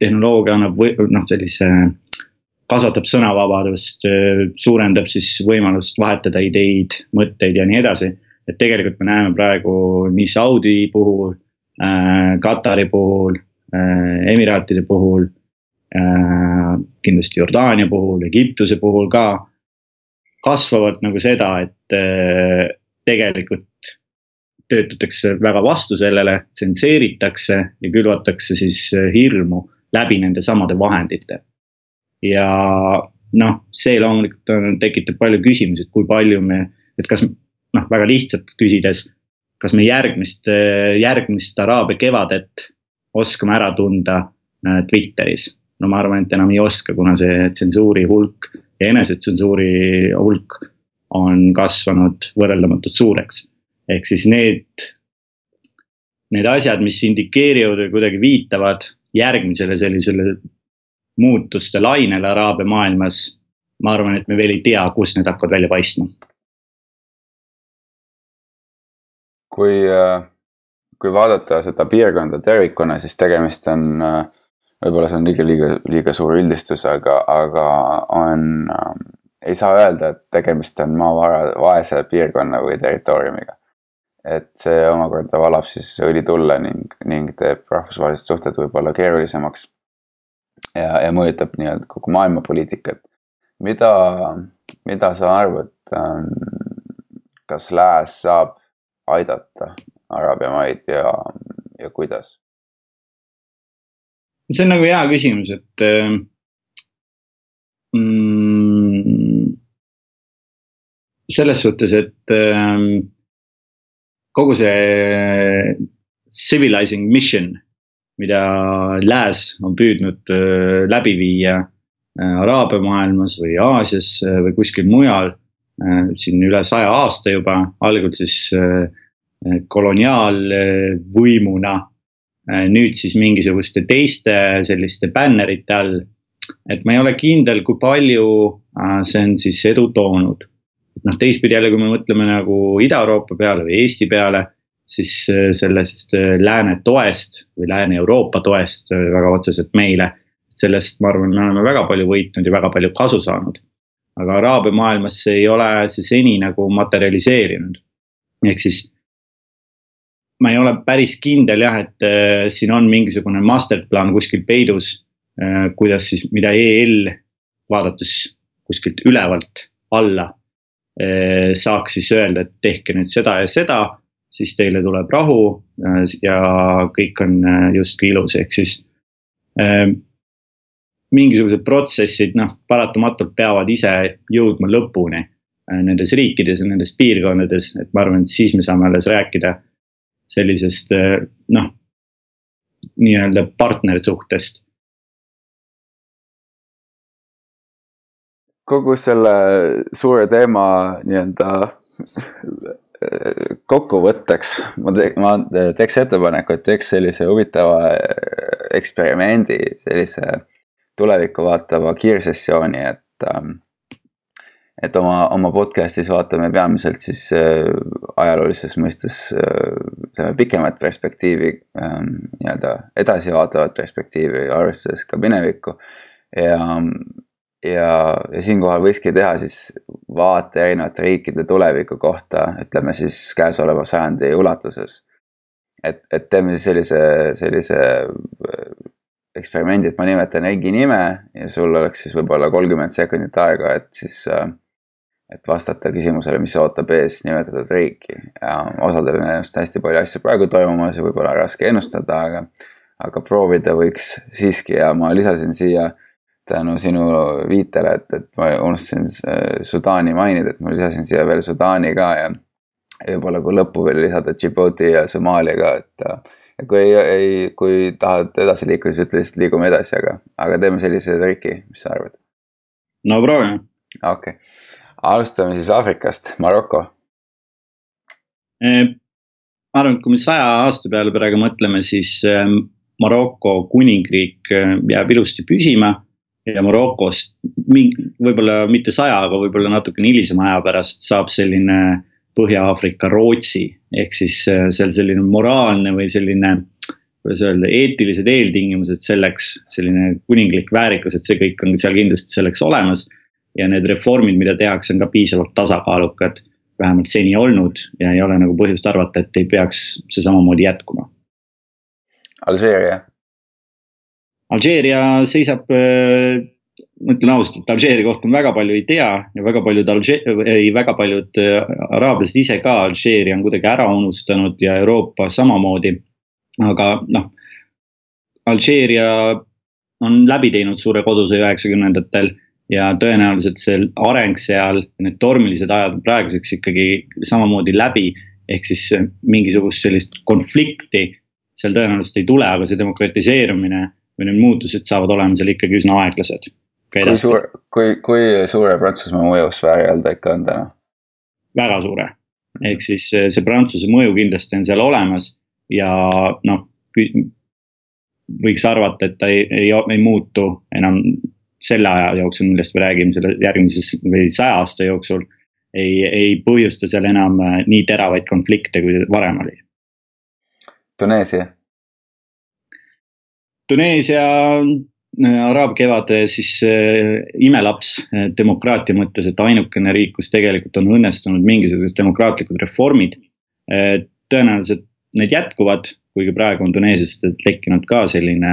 Speaker 1: tehnoloogia annab või noh, sellise. Kasvatab sõnavabadust, suurendab siis võimalust vahetada ideid, mõtteid ja nii edasi. et tegelikult me näeme praegu nii Saudi puhul äh,, Katari puhul äh,, Emiraatide puhul Äh, kindlasti Jordaania puhul, Egiptuse puhul ka. kasvavad nagu seda, et äh, tegelikult töötatakse väga vastu sellele, tsenseeritakse ja külvatakse siis hirmu läbi nende samade vahendite. Ja noh, see loomulikult on, tekitab palju küsimusi, et kui palju me, et kas noh, väga lihtsalt küsides. kas me järgmist, järgmist Araabia kevadet oskame ära tunda Twitteris no ma arvan, et enam ei oska, kuna see tsensuuri hulk ja enesetsensuuri hulk on kasvanud võrreldamatult suureks. ehk siis need, need asjad, mis indikeerivad või kuidagi viitavad järgmisele sellisele muutuste lainele Araabia maailmas. ma arvan, et me veel ei tea, kus need hakkavad välja paistma.
Speaker 2: kui, kui vaadata seda piirkonda tervikuna, siis tegemist on äh, võib-olla see on liiga, liiga, liiga suur üldistus, aga, aga on äh,, ei saa öelda, et tegemist on maavara, vaese piirkonna või territooriumiga. et see omakorda valab siis õli tulle ning, ning teeb rahvusvahelised suhted võib-olla keerulisemaks. Ja, ja mõjutab nii-öelda kogu maailma poliitikat. mida, mida sa arvad äh,, kas lääs saab aidata Araabia maid ja ja kuidas?
Speaker 1: see on nagu hea küsimus, et mm, selles suhtes, et ähm, kogu see civilizing mission, mida lääs on püüdnud äh, läbi viia äh, Araabia maailmas või Aasias äh, või kuskil mujal siin üle saja aasta juba, algul siis koloniaalvõimuna. nüüd siis mingisuguste teiste selliste bännerite all. et ma ei ole kindel, kui palju see on siis edu toonud noh, teistpidi jälle, kui me mõtleme nagu Ida-Euroopa peale või Eesti peale, siis äh, sellest äh, lääne toest või Lääne-Euroopa toest äh, väga otseselt meile. sellest, ma arvan, me oleme väga palju võitnud ja väga palju kasu saanud. aga Araabia maailmas see ei ole see seni nagu materialiseerinud. ehk siis ma ei ole päris kindel jah, et äh, siin on mingisugune masterplaan kuskil peidus äh,. kuidas siis, mida EL vaadates kuskilt ülevalt alla Eh, saaks siis öelda, et tehke nüüd seda ja seda, siis teile tuleb rahu eh, ja kõik on eh, justkui ilus, ehk siis mingisugused protsessid, noh, paratamatult peavad ise jõudma lõpuni nendes riikides ja nendes piirkondades, et ma arvan, et siis me saame alles rääkida sellisest noh, nii-öelda partnersuhtest
Speaker 2: kogu selle suure teema nii-öelda kokkuvõtteks ma te-, ma teeks ettepaneku, et teeks sellise huvitava eksperimendi, sellise tulevikku vaatava kiirsessiooni, et ähm, et oma, oma podcast'is vaatame peamiselt siis äh, ajaloolises mõistes äh, ütleme pikemat perspektiivi äh,, nii-öelda edasivaatavat perspektiivi, arvestades ka minevikku. ja ja, ja siinkohal võikski teha siis vaate erinevate riikide tuleviku kohta, ütleme siis käesoleva sajandi ulatuses. et, et teeme siis sellise, sellise äh, eksperimendi, et ma nimetan riigi nime ja sul oleks siis võib-olla kolmkümmend sekundit aega, et siis äh, et vastata küsimusele, mis ootab ees nimetatud riiki ja osadel on ennast hästi palju asju praegu toimumas ja võib-olla raske ennustada, aga, aga proovida võiks siiski ja ma lisasin siia äh, tänu sinu viitele, et, et ma unustasin Sudaani mainida, et ma lisasin siia veel Sudaani ka ja. võib-olla kui lõppu veel lisada Djibouti ja Somaalia ka, et. ja kui ei, ei, kui tahad edasi liikuda, siis ütle lihtsalt liigume edasi, aga, aga teeme sellise triki, mis sa arvad?
Speaker 1: no proovime.
Speaker 2: okei okay., alustame siis Aafrikast, Maroko
Speaker 1: eh,. ma arvan, et kui me saja aasta peale praegu mõtleme, siis eh, Maroko kuningriik eh, jääb ilusti püsima ja Marokost võib-olla mitte saja, aga võib-olla natukene hilisema aja pärast saab selline Põhja-Aafrika Rootsi. ehk siis äh, seal selline moraalne või selline, kuidas öelda, eetilised eeltingimused selleks, selline kuninglik väärikus, et see kõik on seal kindlasti selleks olemas. ja need reformid, mida tehakse, on ka piisavalt tasakaalukad, vähemalt seni olnud ja ei ole nagu põhjust arvata, et ei peaks see samamoodi jätkuma.
Speaker 2: Alžeeria
Speaker 1: Alžeeria seisab, äh, ma ütlen ausalt, et Alžeeria kohta ma väga palju ei tea ja väga paljud Alže-, ei väga paljud äh, araablased ise ka Alžeeria on kuidagi ära unustanud ja Euroopa samamoodi. aga noh, Alžeeria on läbi teinud suure kodusõja üheksakümnendatel ja tõenäoliselt see areng seal, need tormilised ajad on praeguseks ikkagi samamoodi läbi. ehk siis mingisugust sellist konflikti seal tõenäoliselt ei tule, aga see demokratiseerumine või need muutused saavad olema seal ikkagi üsna aeglased.
Speaker 2: kui suur, kui, kui suure Prantsusmaa mõjusfääri all ta ikka on täna?
Speaker 1: väga suure, ehk siis eh, see Prantsuse mõju kindlasti on seal olemas ja noh. võiks arvata, et ta ei, ei, ei muutu enam selle aja jooksul, millest me räägime, selle järgmises või saja aasta jooksul. ei, ei põhjusta seal enam eh, nii teravaid konflikte, kui varem oli.
Speaker 2: Tuneesia
Speaker 1: Tuneesia äh, araabia kevade siis äh, imelaps äh, demokraatia mõttes, et ainukene riik, kus tegelikult on õnnestunud mingisugused demokraatlikud reformid tõenäoliselt need jätkuvad, kuigi praegu on Tuneesiast tekkinud ka selline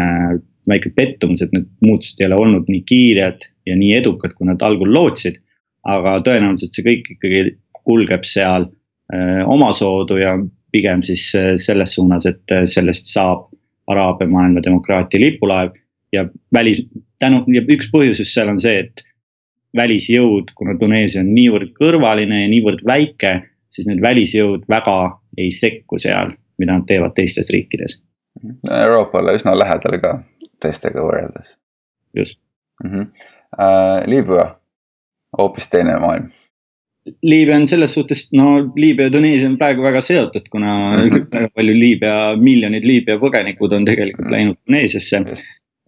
Speaker 1: väike pettumus, et need muutused ei ole olnud nii kiired ja nii edukad, kui nad algul lootsid. aga tõenäoliselt see kõik ikkagi kulgeb seal omasoodu ja pigem siis selles suunas, et sellest saab Araabia maailma demokraatia lipulaev. ja välis, tänu ja üks põhjus just seal on see, et välisjõud, kuna Tuneesia on niivõrd kõrvaline ja niivõrd väike, siis need välisjõud väga ei sekku seal, mida nad teevad teistes riikides.
Speaker 2: Euroopale üsna lähedal ka teistega võrreldes.
Speaker 1: just
Speaker 2: mm. -hmm. Uh, Liibüa, hoopis teine maailm.
Speaker 1: Liibüa on selles suhtes, no Liibüa ja Tuneesia on praegu väga seotud, kuna mm -hmm. väga palju Liibüa, miljonid Liibüa põgenikud on tegelikult mm -hmm. läinud Tuneesiasse.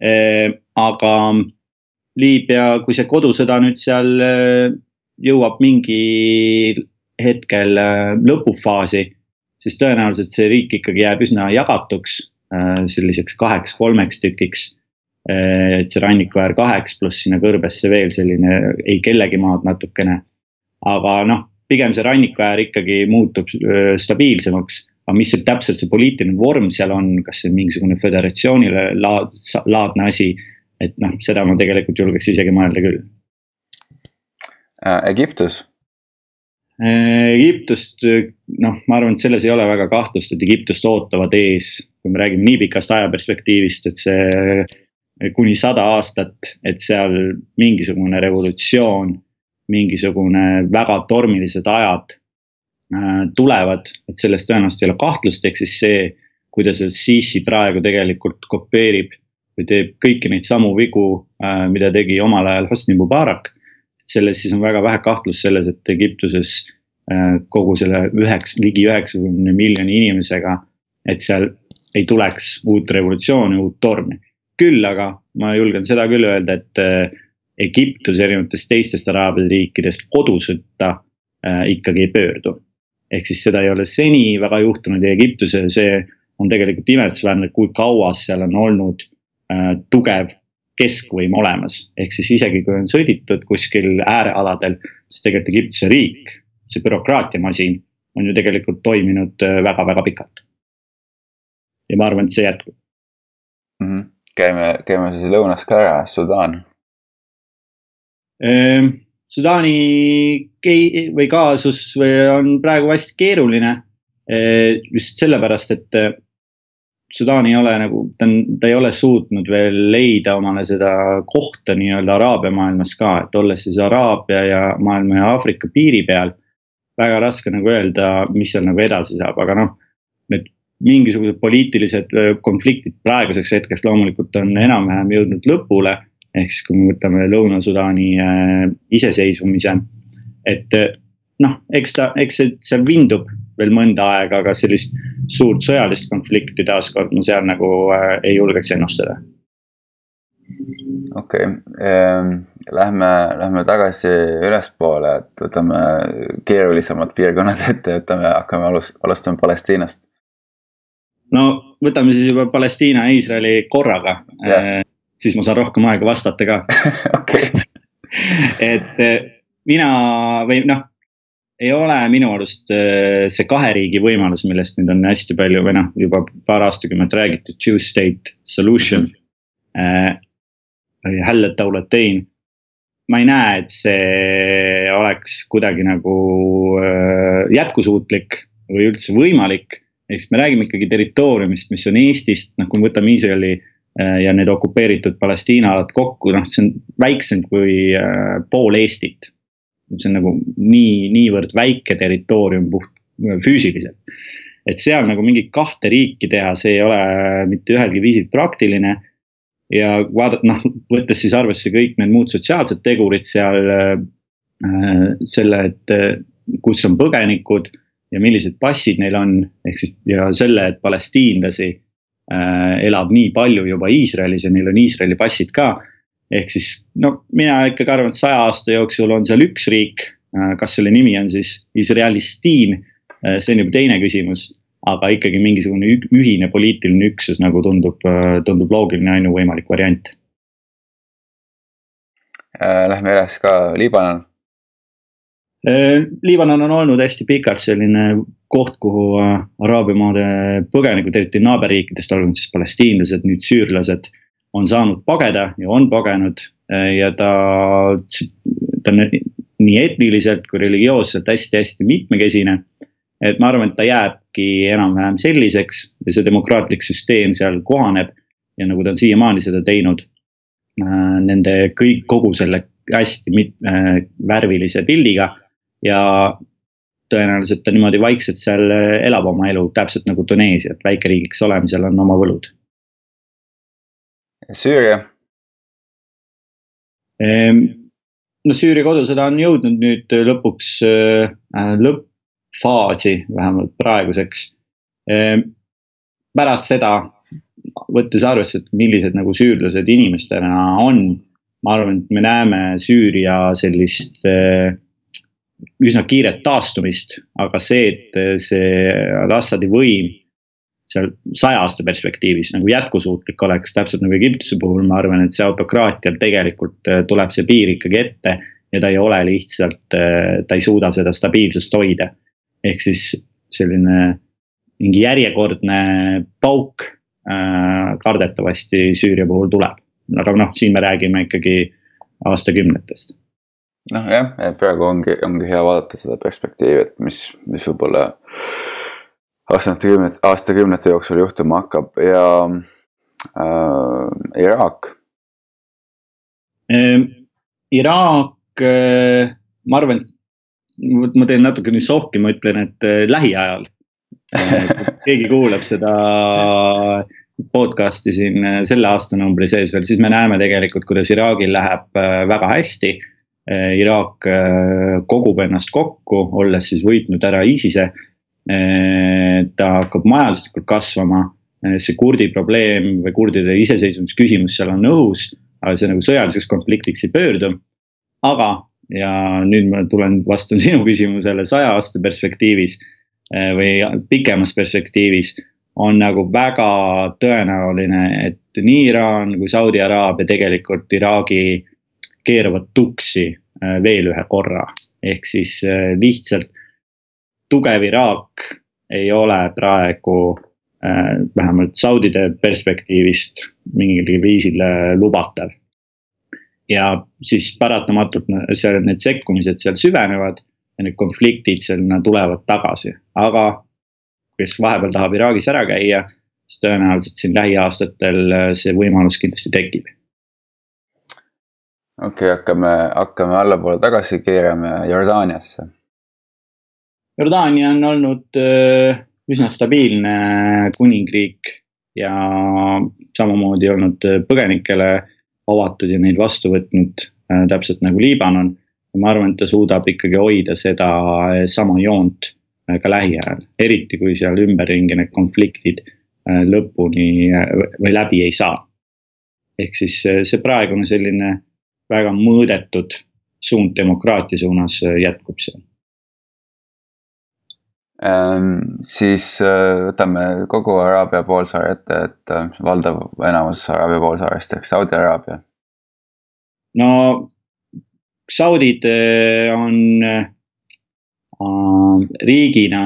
Speaker 1: Eh, aga Liibüa, kui see kodusõda nüüd seal jõuab mingi hetkel lõpufaasi, siis tõenäoliselt see riik ikkagi jääb üsna jagatuks, selliseks kaheks-kolmeks tükiks. et see rannikuäär kaheks, pluss sinna kõrbesse veel selline ei kellegi maad natukene. Aga noh, pigem see rannikuäär ikkagi muutub stabiilsemaks aga mis see täpselt see poliitiline vorm seal on, kas see on mingisugune föderatsioonile laad, laadne asi et noh, seda ma tegelikult julgeks isegi mõelda küll
Speaker 2: äh,. Egiptus
Speaker 1: äh,? Egiptust, noh, ma arvan, et selles ei ole väga kahtlust, et Egiptust ootavad ees, kui me räägime nii pikast ajaperspektiivist, et see kuni sada aastat, et seal mingisugune revolutsioon, mingisugune väga tormilised ajad äh, tulevad, et selles tõenäoliselt ei ole kahtlust, ehk siis see, kuidas Sisi praegu tegelikult kopeerib või teeb kõiki neid samu vigu, äh, mida tegi omal ajal Hosni Mubarak. selles siis on väga vähe kahtlust selles, et Egiptuses äh, kogu selle üheks, ligi üheksakümne miljoni inimesega, et seal ei tuleks uut revolutsiooni, uut tormi. küll aga ma julgen seda küll öelda, et Egiptus erinevatest teistest araabia riikidest kodusõtta ikkagi ei pöördu. ehk siis seda ei ole seni väga juhtunud ja Egiptuse see on tegelikult imetlusväärne, kui kaua seal on olnud Äh, tugev keskvõim olemas, ehk siis isegi kui on sõditud kuskil äärealadel, siis tegelikult Egiptuse riik, see bürokraatiamasin on ju tegelikult toiminud väga-väga äh, pikalt. ja ma arvan, et see jätkub
Speaker 2: mm. -hmm. käime, käime siis lõunas ka ära, Sudaan
Speaker 1: ehm,. Sudaani või kaasus või on praegu hästi keeruline. Ehm, just sellepärast, et Sudaan ei ole nagu, ta on, ta ei ole suutnud veel leida omale seda kohta nii-öelda Araabia maailmas ka, et olles siis Araabia ja maailma ja Aafrika piiri peal. väga raske nagu öelda, mis seal nagu edasi saab, aga noh, need mingisugused poliitilised äh, konfliktid praeguseks hetkeks loomulikult on enam-vähem jõudnud lõpule. Ehk siis, kui me võtame Lõuna-Sudaani äh, iseseisvumise, et äh, noh, eks ta, eks see seal vindub veel mõnda aega, aga sellist suurt sõjalist konflikti taaskord ma seal nagu äh, ei julgeks ennustada.
Speaker 2: okei okay. ähm,, lähme, lähme tagasi ülespoole, et võtame keerulisemad piirkonnad ette, võtame, hakkame alus-, alustame Palestiinast.
Speaker 1: no võtame siis juba Palestiina ja Iisraeli korraga yeah., siis ma saan rohkem aega vastata ka et äh, mina või noh ei ole minu arust äh, see kahe riigi võimalus, millest nüüd on hästi palju või noh, juba paar aastakümmet räägitud, two state solution äh,. Ma ei näe, et see oleks kuidagi nagu äh, jätkusuutlik või üldse võimalik. siis me räägime ikkagi territooriumist, mis on Eestist, noh kui me võtame Iisraeli äh, ja need okupeeritud Palestiina alad kokku, noh see on väiksem kui äh, pool Eestit see on nagu nii, niivõrd väike territoorium puht füüsiliselt. et seal nagu mingit kahte riiki teha, see ei ole mitte ühelgi viisil praktiline. ja vaadata, noh, võttes siis arvesse kõik need muud sotsiaalsed tegurid seal äh,. selle, et äh, kus on põgenikud ja millised passid neil on, ehk siis ja selle, et palestiinlasi äh, elab nii palju juba Iisraelis ja neil on Iisraeli passid ka ehk siis no mina ikkagi arvan, et saja aasta jooksul on seal üks riik, äh, kas selle nimi on siis Iisraelistiin, äh, see on juba teine küsimus. aga ikkagi mingisugune ühine poliitiline üksus nagu tundub, äh, tundub loogiline ainuvõimalik variant.
Speaker 2: Lähme edasi ka Liibanon.
Speaker 1: Liibanon on olnud hästi pikalt selline koht, kuhu Araabia maade põgenikud, eriti naaberriikidest, olgu need siis palestiinlased, nüüd süürlased on saanud pageda ja on pagenud äh, ja ta, ta on nii etniliselt kui religioosselt hästi-hästi mitmekesine. et ma arvan, et ta jääb jääbki enam-vähem selliseks ja see demokraatlik süsteem seal kohaneb. ja nagu ta on siiamaani seda teinud äh, nende kõik, kogu selle hästi mit, äh, värvilise pildiga ja tõenäoliselt ta niimoodi vaikselt seal elab oma elu, täpselt nagu Tuneesia, et väikeriigiks olemisel on oma võlud.
Speaker 2: Süüria
Speaker 1: ehm,? no Süüria kodusõda on jõudnud nüüd lõpuks äh, lõppfaasi, vähemalt praeguseks ehm,. pärast seda, võttes arvesse, et millised nagu süürlased inimestena on, ma arvan, et me näeme Süüria sellist äh, üsna kiiret taastumist, aga see, et see Al-Assadi võim seal saja aasta perspektiivis nagu jätkusuutlik oleks, täpselt nagu Egiptuse puhul, ma arvan, et see autokraatia tegelikult äh, tuleb see piir ikkagi ette. ja ta ei ole lihtsalt, äh, ta ei suuda seda stabiilsust hoida. ehk siis selline mingi järjekordne pauk äh, kardetavasti Süüria puhul tuleb. aga noh, siin me räägime ikkagi aastakümnetest
Speaker 2: noh jah, et praegu ongi, ongi hea vaadata seda perspektiivi, et mis, mis võib-olla aastakümnete, aastakümnete jooksul juhtuma hakkab ja äh, Iraak
Speaker 1: ähm,. Iraak äh,, ma arvan, ma teen natukene sohki, ma ütlen, et äh, lähiajal äh,. keegi kuulab seda podcast'i siin äh, selle aastanumbri sees veel, siis me näeme tegelikult, kuidas Iraagil läheb äh, väga hästi Iraak eh, kogub ennast kokku, olles siis võitnud ära ISISe. Eh, ta hakkab majanduslikult kasvama, see kurdi probleem või kurdide iseseisvumisküsimus seal on õhus, aga see nagu sõjaliseks konfliktiks ei pöördu. aga, ja nüüd ma tulen, vastan sinu küsimusele saja aasta perspektiivis või pikemas perspektiivis on nagu väga tõenäoline, et nii Iraan kui Saudi Araabia tegelikult Iraagi keeravad tuksi äh, veel ühe korra. ehk siis äh, lihtsalt tugev Iraak ei ole praegu äh, vähemalt Saudide perspektiivist mingil viisil lubatav. ja siis paratamatult seal need sekkumised seal süvenevad ja need konfliktid sinna tulevad tagasi, aga kes vahepeal tahab Iraagis ära käia, siis tõenäoliselt siin lähiaastatel see võimalus kindlasti tekib
Speaker 2: okei okay,, hakkame, hakkame allapoole tagasi, keerame Jordaaniasse.
Speaker 1: Jordaania on olnud äh, üsna stabiilne kuningriik ja samamoodi olnud põgenikele avatud ja neid vastu võtnud, äh, täpselt nagu Liibanon. ma arvan, et ta suudab ikkagi hoida seda sama joont äh, ka lähiajal, eriti kui seal ümberringi need konfliktid lõpuni või läbi ei saa. ehk siis see praegune selline väga mõõdetud suund demokraatia suunas äh, jätkub seal
Speaker 2: ähm,. siis äh, võtame kogu Araabia poolsaare ette, et äh, valdav enamus Araabia poolsaarest ehk Saudi Araabia.
Speaker 1: no Saudid on äh, riigina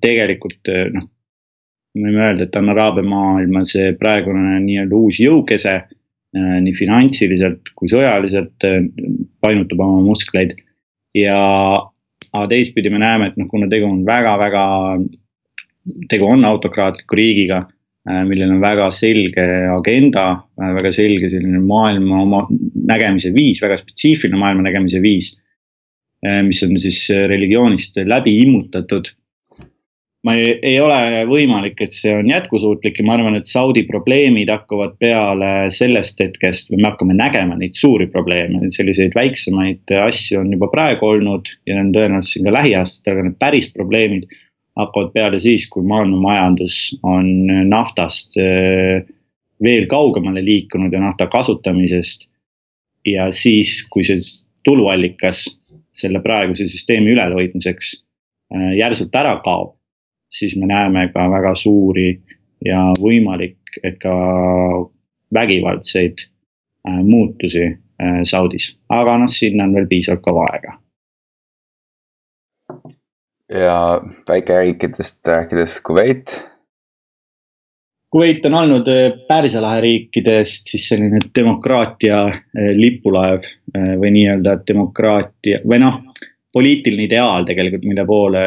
Speaker 1: tegelikult noh, võime öelda, et on Araabia maailma see praegune nii-öelda uus jõukese nii finantsiliselt kui sõjaliselt äh, painutab oma muskleid. ja, aga teistpidi me näeme, et noh, kuna tegu on väga-väga, tegu on autokraatliku riigiga, äh, millel on väga selge agenda, väga selge selline maailma oma nägemise viis, väga spetsiifiline maailma nägemise viis. mis on siis religioonist läbi immutatud ma ei, ei ole võimalik, et see on jätkusuutlik ja ma arvan, et Saudi probleemid hakkavad peale sellest hetkest või me hakkame nägema neid suuri probleeme, selliseid väiksemaid asju on juba praegu olnud ja on tõenäoliselt siin ka lähiaastatel, aga need päris probleemid hakkavad peale siis, kui maailma majandus on naftast äh, veel kaugemale liikunud ja nafta kasutamisest. ja siis, kui see tuluallikas selle praeguse süsteemi ülalhoidmiseks äh, järsult ära kaob siis me näeme ka väga suuri ja võimalik, et ka vägivaldseid äh, muutusi äh, Saudis, aga noh, sinna on veel piisavalt kaua aega.
Speaker 2: ja väikeriikidest rääkides Kuveit.
Speaker 1: Kuveit on olnud äh, Pärsia lahe riikidest siis selline demokraatia lipulaev või nii-öelda demokraatia või noh, poliitiline ideaal tegelikult, mille poole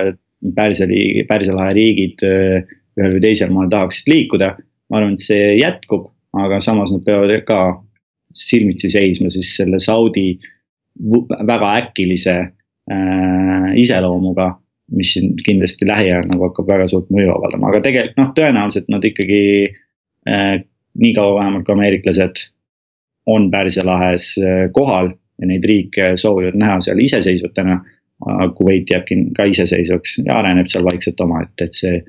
Speaker 1: Pärsia liigi, Pärsia lahe riigid ühel või teisel moel tahaksid liikuda. ma arvan, et see jätkub, aga samas nad peavad ka silmitsi seisma siis selle Saudi väga äkilise äh, iseloomuga mis siin kindlasti lähiajal nagu hakkab väga suurt mõju avaldama, aga tegelikult noh, tõenäoliselt nad ikkagi äh, niikaua vähemalt kui ameeriklased on Pärsia lahes kohal ja neid riike soovivad näha seal iseseisvatena. Kuveit jääbki ka iseseisvaks ja areneb seal vaikselt omaette, et see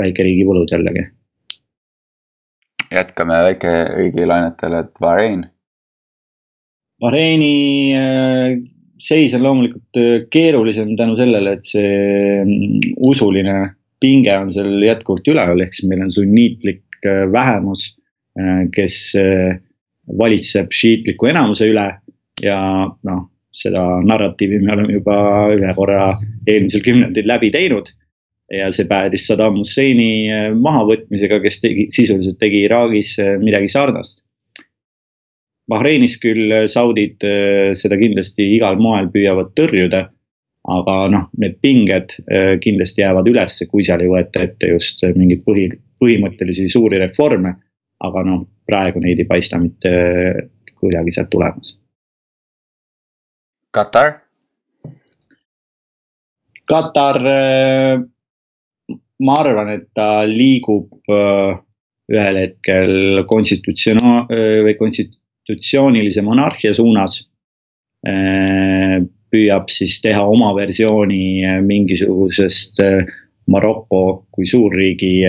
Speaker 1: väikeriigi võlud jällegi.
Speaker 2: jätkame väikeriigi lainetel, et Bahrein.
Speaker 1: Bahreini äh, seis on loomulikult äh, keerulisem tänu sellele, et see mm, usuline pinge on seal jätkuvalt üleval, ehk siis meil on sunniitlik äh, vähemus, äh, kes valitseb šiitliku enamuse üle ja noh, seda narratiivi me oleme juba ühe korra eelmisel kümnendil läbi teinud. ja see päädis Saddam Husseini mahavõtmisega, kes tegi, sisuliselt tegi Iraagis midagi sarnast Bahreinis küll äh, saudid seda kindlasti igal moel püüavad tõrjuda. aga noh, need pinged kindlasti jäävad ülesse, kui seal ei võeta ette just mingeid põhi, põhimõttelisi suuri reforme. aga noh, praegu neid ei paista mitte kuidagi sealt tulemas.
Speaker 2: Katar?
Speaker 1: Katar, ma arvan, et ta liigub ühel hetkel konstitutsionaal- või konstit-, konstitutsioonilise monarhia suunas. Püüab siis teha oma versiooni mingisugusest Maroko kui suurriigi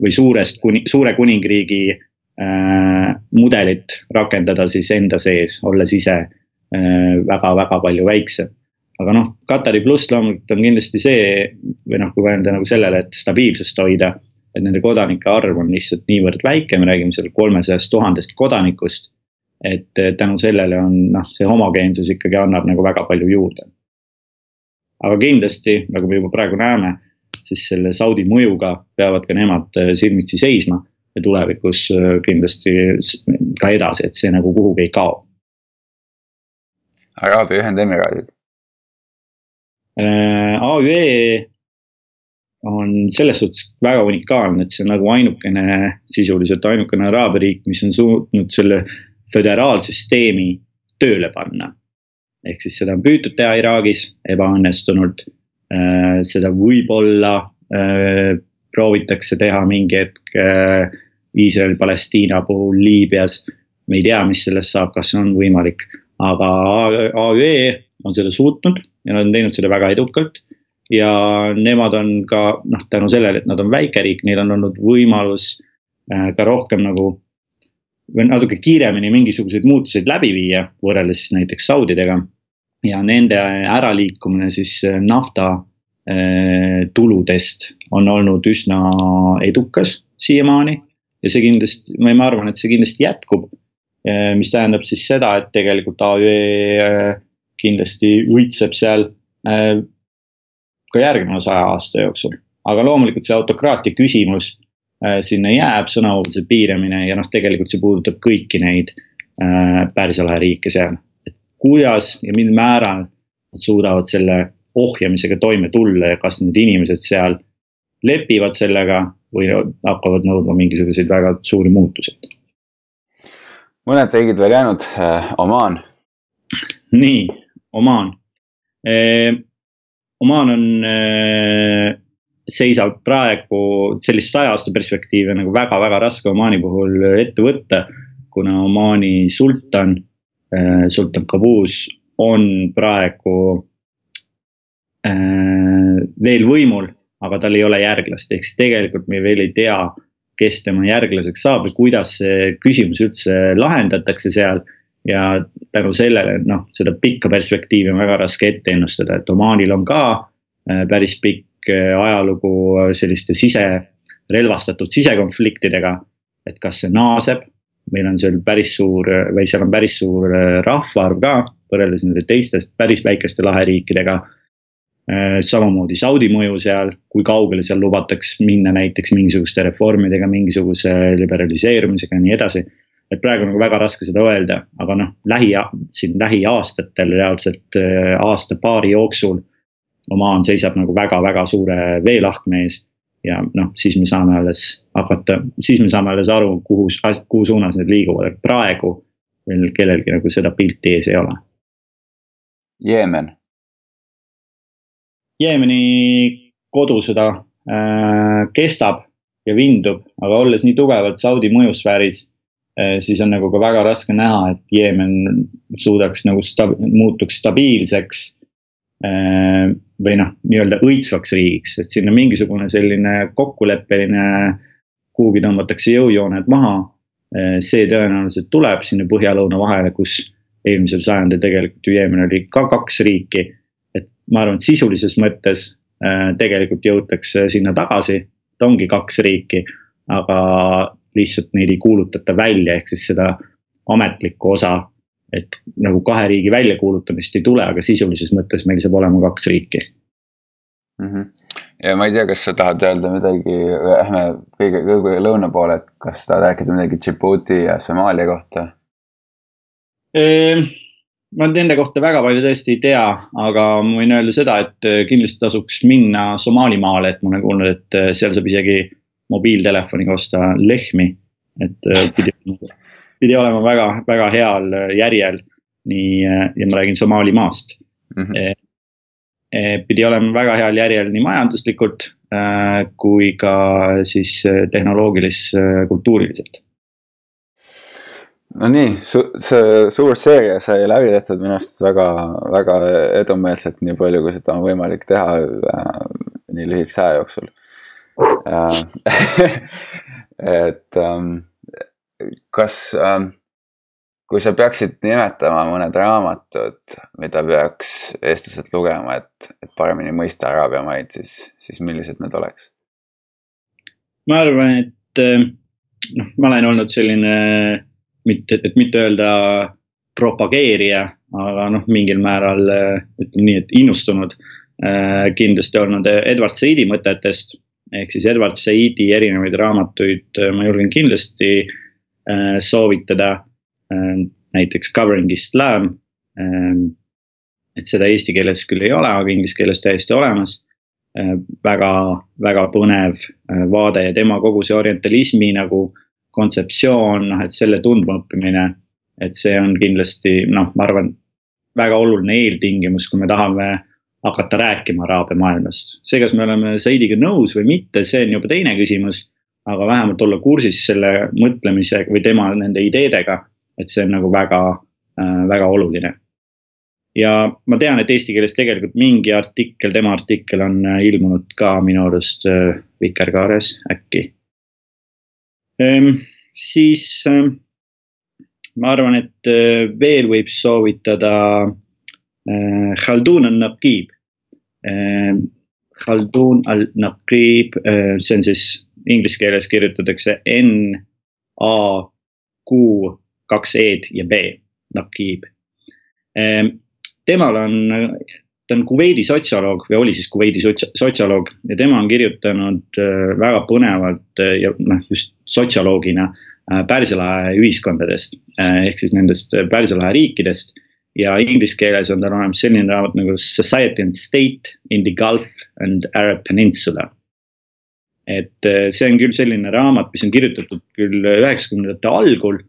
Speaker 1: või suurest kuni, suure kuningriigi mudelit rakendada siis enda sees, olles ise väga-väga palju väiksem aga noh, Katari pluss loomulikult on kindlasti see või noh, kui mõelda nagu sellele, et stabiilsust hoida. et nende kodanike arv on lihtsalt niivõrd väike, me räägime seal kolmesajast tuhandest kodanikust et tänu sellele on noh, see homogeensus ikkagi annab nagu väga palju juurde. aga kindlasti, nagu me juba praegu näeme, siis selle Saudi mõjuga peavad ka nemad äh, silmitsi seisma ja tulevikus äh, kindlasti ka edasi, et see nagu kuhugi ei kao.
Speaker 2: Araabia Ühendemiraadid.
Speaker 1: Äh, AÜE on selles suhtes väga unikaalne, et see on nagu ainukene, sisuliselt ainukene araabia riik, mis on suutnud selle föderaalsüsteemi tööle panna. ehk siis seda on püütud teha Iraagis ebaõnnestunult. Äh, seda võib-olla äh, proovitakse teha mingi hetk äh, Iisrael-Palestiina puhul Liibüas. me ei tea, mis sellest saab, kas see on võimalik, aga AÜE on seda suutnud ja nad on teinud seda väga edukalt ja nemad on ka noh, tänu sellele, et nad on väikeriik, neil on olnud võimalus ka rohkem nagu või natuke kiiremini mingisuguseid muutuseid läbi viia, võrreldes siis näiteks Saudidega. ja nende äraliikumine siis äh, nafta äh, tuludest on olnud üsna edukas siiamaani. ja see kindlasti, ma arvan, et see kindlasti jätkub. Äh, mis tähendab siis seda, et tegelikult AÜE kindlasti õitseb seal ka järgneva saja aasta jooksul. aga loomulikult see autokraatia küsimus sinna jääb sõnavabaduse piiramine ja noh, tegelikult see puudutab kõiki neid Pärsia lahe riike seal. et kuidas ja mil määral nad suudavad selle ohjamisega toime tulla ja kas need inimesed seal lepivad sellega või hakkavad nõudma mingisuguseid väga suuri muutusi.
Speaker 2: Mõned riigid veel jäänud, äh, Omaan.
Speaker 1: nii, Omaan. Omaan on seisab praegu sellist saja aasta perspektiivi nagu väga-väga raske Omaani puhul ette võtta. kuna Omaani sultan, äh, sultan Qaboos on praegu äh, veel võimul, aga tal ei ole järglast, ehk siis tegelikult me veel ei tea, kes tema järglaseks saab ja kuidas see küsimus üldse lahendatakse seal ja tänu sellele, noh, seda pikka perspektiivi on väga raske ette ennustada, et Omaanil on ka äh, päris pikk Eh, ajalugu selliste sise, relvastatud sisekonfliktidega. et kas see naaseb, meil on seal päris suur või seal on päris suur rahvaarv ka võrreldes nende teiste päris väikeste laheriikidega. Eh, samamoodi Saudi mõju seal, kui kaugele seal lubatakse minna näiteks mingisuguste reformidega, mingisuguse liberaliseerumisega ja nii edasi et praegu on nagu väga raske seda öelda, aga noh, lähi, siin lähiaastatel reaalselt aasta-paari jooksul Omaan seisab nagu väga-väga suure veelahkme ees. ja noh, siis me saame alles hakata, siis me saame alles aru, kuhu, kuhu suunas need liiguvad, et praegu veel kellelgi nagu seda pilti ees ei ole.
Speaker 2: Jeemen.
Speaker 1: Jeemeni kodusõda äh, kestab ja vindub, aga olles nii tugevalt Saudi mõjusfääris äh,, siis on nagu ka väga raske näha, et Jeemen suudaks nagu sta-, muutuks stabiilseks äh, või noh, nii-öelda õitsvaks riigiks, et sinna mingisugune selline kokkuleppeline, kuhugi tõmmatakse jõujooned maha. See tõenäoliselt tuleb sinna põhja-lõuna vahele, kus eelmisel sajandil tegelikult ju Jeemen oli ka kaks riiki. Et ma arvan, et sisulises mõttes eh, tegelikult jõutakse sinna tagasi, et ongi kaks riiki, aga lihtsalt neid ei kuulutata välja, ehk siis seda ametlikku osa et nagu kahe riigi väljakuulutamist ei tule, aga sisulises mõttes meil saab olema kaks riiki
Speaker 2: mm. -hmm. ja ma ei tea, kas sa tahad öelda midagi, lähme kõige, kõige lõuna poole, et kas tahad rääkida midagi Djibouti ja Somaalia kohta?
Speaker 1: Ehm, ma nende kohta väga palju tõesti ei tea, aga ma võin öelda seda, et äh, kindlasti tasuks minna Somaalimaale, et ma olen kuulnud, et äh, seal saab isegi mobiiltelefoniga osta lehmi. et äh, pidi pidi olema väga, väga heal järjel. nii, ja ma räägin Somaalimaast mm. -hmm. pidi olema väga heal järjel nii majanduslikult kui ka siis tehnoloogilis-kultuuriliselt
Speaker 2: no nii su, see suur seeria sai läbi tehtud minu arust väga, väga edumeelselt, nii palju, kui seda on võimalik teha äh, nii lühikese aja jooksul äh, et ähm, kas äh,, kui sa peaksid nimetama mõned raamatud, mida peaks eestlased lugema, et, et paremini mõista araabia maid, siis, siis millised need oleks?
Speaker 1: ma arvan, et äh, noh, ma olen olnud selline mitte, et mitte öelda propageerija, aga noh, mingil määral äh, ütleme nii, et innustunud äh, kindlasti olnud Edward Saidi mõtetest. ehk siis Edward Saidi erinevaid raamatuid ma julgen kindlasti soovitada. Näiteks Covering Islam. Et seda eesti keeles küll ei ole, aga inglise keeles täiesti olemas. Väga, väga põnev vaade ja tema kogu see orientalismi nagu kontseptsioon, noh, et selle tundmaõppimine. et see on kindlasti noh, ma arvan, väga oluline eeltingimus, kui me tahame hakata rääkima araabia maailmast. see, kas me oleme Saidiga nõus või mitte, see on juba teine küsimus aga vähemalt olla kursis selle mõtlemisega või tema nende ideedega. et see on nagu väga äh,, väga oluline. ja ma tean, et eesti keeles tegelikult mingi artikkel, tema artikkel on äh, ilmunud ka minu arust äh, Vikerkaares äkki. Siis äh, ma arvan, et äh, veel võib soovitada äh, Khaldun al-Naqib äh,. Khaldun al-Naqib äh,, see on siis inglise keeles kirjutatakse N, A, Q, kaks E-d ja B, Nakib. Ehm, temal on, ta on Kuveidi sotsioloog või oli siis Kuveidi sotsioloog ja tema on kirjutanud äh, väga põnevalt äh, ja noh, just sotsioloogina äh, Pärsia lahe ühiskondadest ehk siis nendest Pärsia lahe riikidest. Ja inglise keeles on tal olemas selline raamat nagu Society and State in the Gulf and Arab Peninsula. Et see on küll selline raamat, mis on kirjutatud küll üheksakümnendate algul,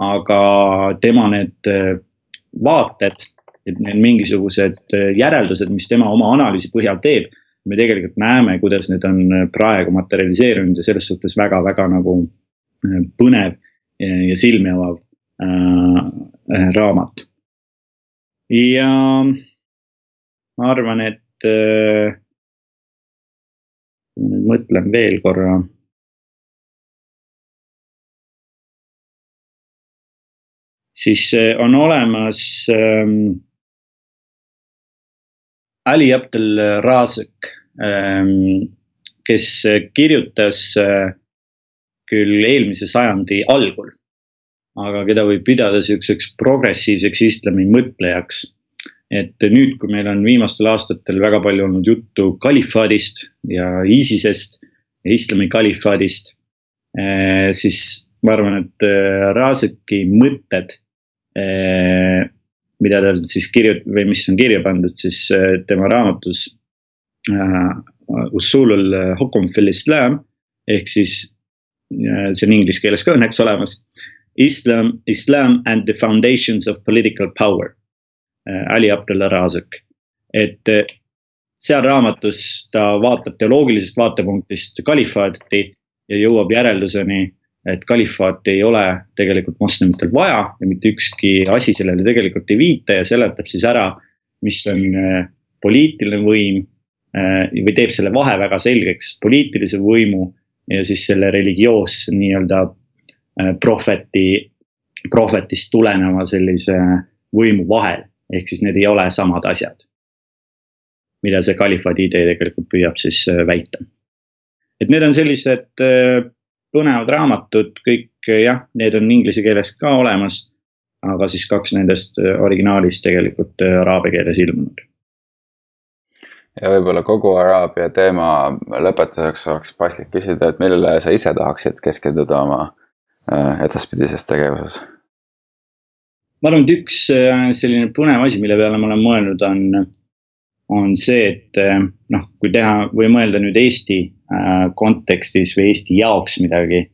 Speaker 1: aga tema need vaated, et need mingisugused äh, järeldused, mis tema oma analüüsi põhjal teeb. me tegelikult näeme, kuidas need on praegu materialiseerunud ja selles suhtes väga-väga nagu põnev ja silmi avav äh, raamat. ja ma arvan, et äh, mõtlen veel korra. siis on olemas ähm, Ali Abdel Razek ähm,, kes kirjutas äh, küll eelmise sajandi algul, aga keda võib pidada sihukeseks progressiivseks islami mõtlejaks et nüüd, kui meil on viimastel aastatel väga palju olnud juttu kalifaadist ja ISISest islami kalifaadist. Eh, siis ma arvan, et eh, Razeki mõtted, mida ta siis kirjut- või mis on kirja pandud siis tema raamatus Usulul Hukum fil Islam ehk siis see on inglise keeles ka õnneks olemas. Islam, Islam and the foundations of political power. Ali Abdullah Razak, et seal raamatus ta vaatab teoloogilisest vaatepunktist kalifaati ja jõuab järelduseni, et kalifaati ei ole tegelikult moslemitel vaja ja mitte ükski asi sellele tegelikult ei viita ja seletab siis ära, mis on poliitiline võim või teeb selle vahe väga selgeks, poliitilise võimu ja siis selle religioosse nii-öelda äh, prohveti, prohvetist tuleneva sellise võimu vahel. ehk siis need ei ole samad asjad. mida see kalifaadi idee tegelikult püüab siis äh, väita. et need on sellised äh, põnevad raamatud, kõik jah, need on inglise keeles ka olemas. aga siis kaks nendest originaalis tegelikult araabia keeles ilmunud
Speaker 2: ja võib-olla kogu Araabia teema lõpetuseks oleks paslik küsida, et millele sa ise tahaksid keskenduda oma edaspidises tegevuses?
Speaker 1: ma arvan, et üks selline põnev asi, mille peale ma olen mõelnud, on, on see, et noh, kui teha või mõelda nüüd Eesti kontekstis või Eesti jaoks midagi.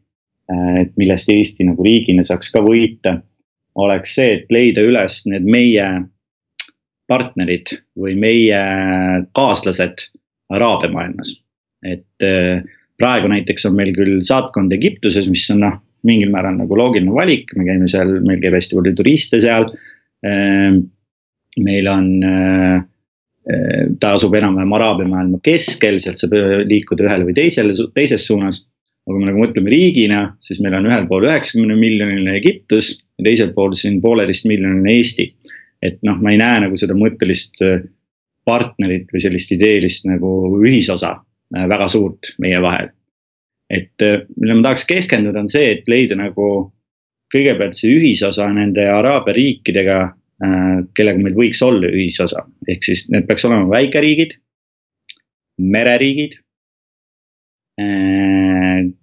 Speaker 1: et millest Eesti nagu riigina saaks ka võita, oleks see, et leida üles need meie partnerid või meie kaaslased Araabia maailmas. et äh, praegu näiteks on meil küll saatkond Egiptuses, mis on noh, mingil määral nagu loogiline valik, me käime seal, meil käib hästi palju turiste seal. Meil on, äh, äh, ta asub enam-vähem Araabia maailma keskel, sealt saab liikuda ühele või teisele, teises suunas. aga kui me nagu mõtleme riigina, siis meil on ühel pool üheksakümne miljoniline Egiptus ja teisel pool siin pooleteist miljoniline Eesti et noh, ma ei näe nagu seda mõttelist äh, partnerit või sellist ideelist nagu ühisosa väga suurt meie vahel. et millele ma tahaks keskenduda, on see, et leida nagu kõigepealt see ühisosa nende araabia riikidega, kellega meil võiks olla ühisosa, ehk siis need peaks olema väikeriigid, mereriigid.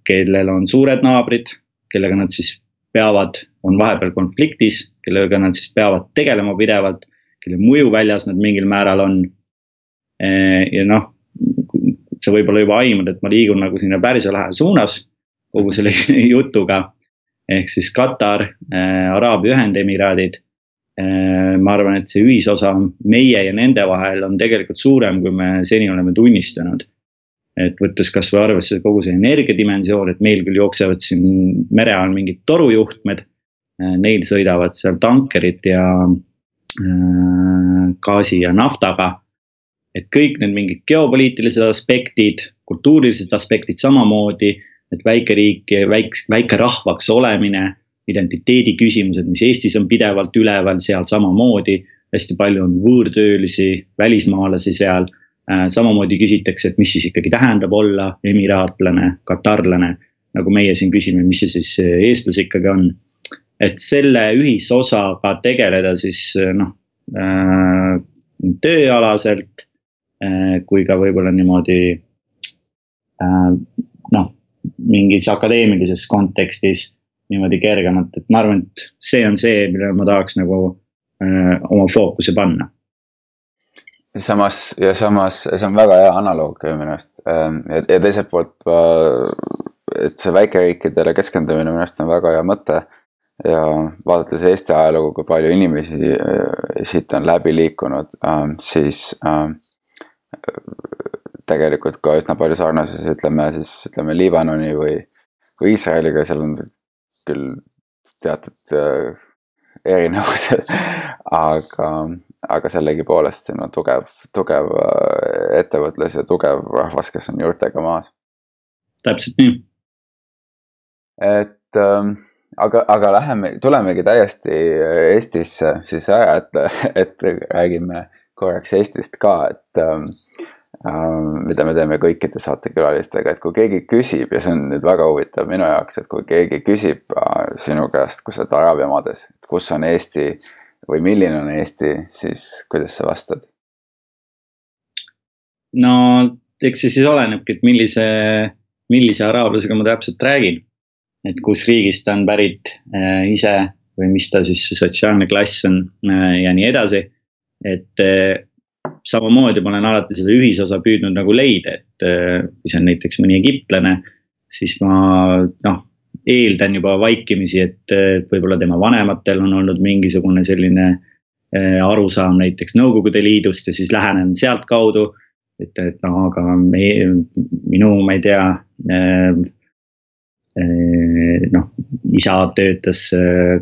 Speaker 1: kellel on suured naabrid, kellega nad siis peavad, on vahepeal konfliktis, kellega nad siis peavad tegelema pidevalt, kelle mõju väljas nad mingil määral on. Eh, ja noh, sa võib-olla juba aimad, et ma liigun nagu sinna Pärsia lahe suunas kogu selle jutuga. ehk siis Katar äh,, Araabia Ühendemiraadid äh,. Ma arvan, et see ühisosa meie ja nende vahel on tegelikult suurem, kui me seni oleme tunnistanud et võttes kasvõi arvesse kogu see energiadimensioon, et meil küll jooksevad siin mere all mingid torujuhtmed. Äh, neil sõidavad seal tankerid ja äh, gaasi ja naftaga. et kõik need mingid geopoliitilised aspektid, kultuurilised aspektid samamoodi, et väikeriik ja väike, väikerahvaks olemine, identiteedi küsimused, mis Eestis on pidevalt üleval, seal samamoodi. hästi palju on võõrtöölisi, välismaalasi seal Äh, samamoodi küsitakse, et mis siis ikkagi tähendab olla emiraatlane, katarlane. nagu meie siin küsime, mis see siis äh, eestlase ikkagi on. et selle ühisosaga tegeleda siis äh, noh äh, tööalaselt äh, kui ka võib-olla niimoodi äh, noh, mingis akadeemilises kontekstis niimoodi kergemalt, et ma arvan, et see on see, millele ma tahaks nagu öö, oma fookuse panna
Speaker 2: samas ja samas see on väga hea analoog minu arust ähm, ja, ja teiselt poolt, et see väikeriikidele keskendumine minu arust on väga hea mõte. ja vaadates Eesti ajalugu, kui palju inimesi äh, siit on läbi liikunud, ähm, siis ähm, tegelikult ka üsna palju sarnasusi, ütleme siis ütleme Liibanoni või, või Iisraeliga, seal on küll teatud äh, erinevused aga aga sellegipoolest siin on tugev, tugev äh, ettevõtlus ja tugev rahvas, kes on juurtega maas.
Speaker 1: täpselt nii.
Speaker 2: et ähm, aga, aga läheme, tulemegi täiesti Eestisse siis ära, et, et räägime korraks Eestist ka, et ähm, ähm, mida me teeme kõikide saatekülalistega, et kui keegi küsib ja see on nüüd väga huvitav minu jaoks, et kui keegi küsib äh, sinu käest, kui sa oled Araabia maades, et kus on Eesti või milline on Eesti, siis kuidas sa vastad?
Speaker 1: no eks see siis olenebki, et millise, millise araablasega ma täpselt räägin. et kus riigist ta on pärit äh, ise või mis ta siis see sotsiaalne klass on äh, ja nii edasi. et äh, samamoodi ma olen alati seda ühisosa püüdnud nagu leida, et kui see on näiteks mõni egiptlane, siis ma noh, eeldan juba vaikimisi, et võib-olla tema vanematel on olnud mingisugune selline arusaam näiteks Nõukogude Liidust ja siis lähenen sealtkaudu. et, et noh, aga me, minu, ma ei tea noh, isa töötas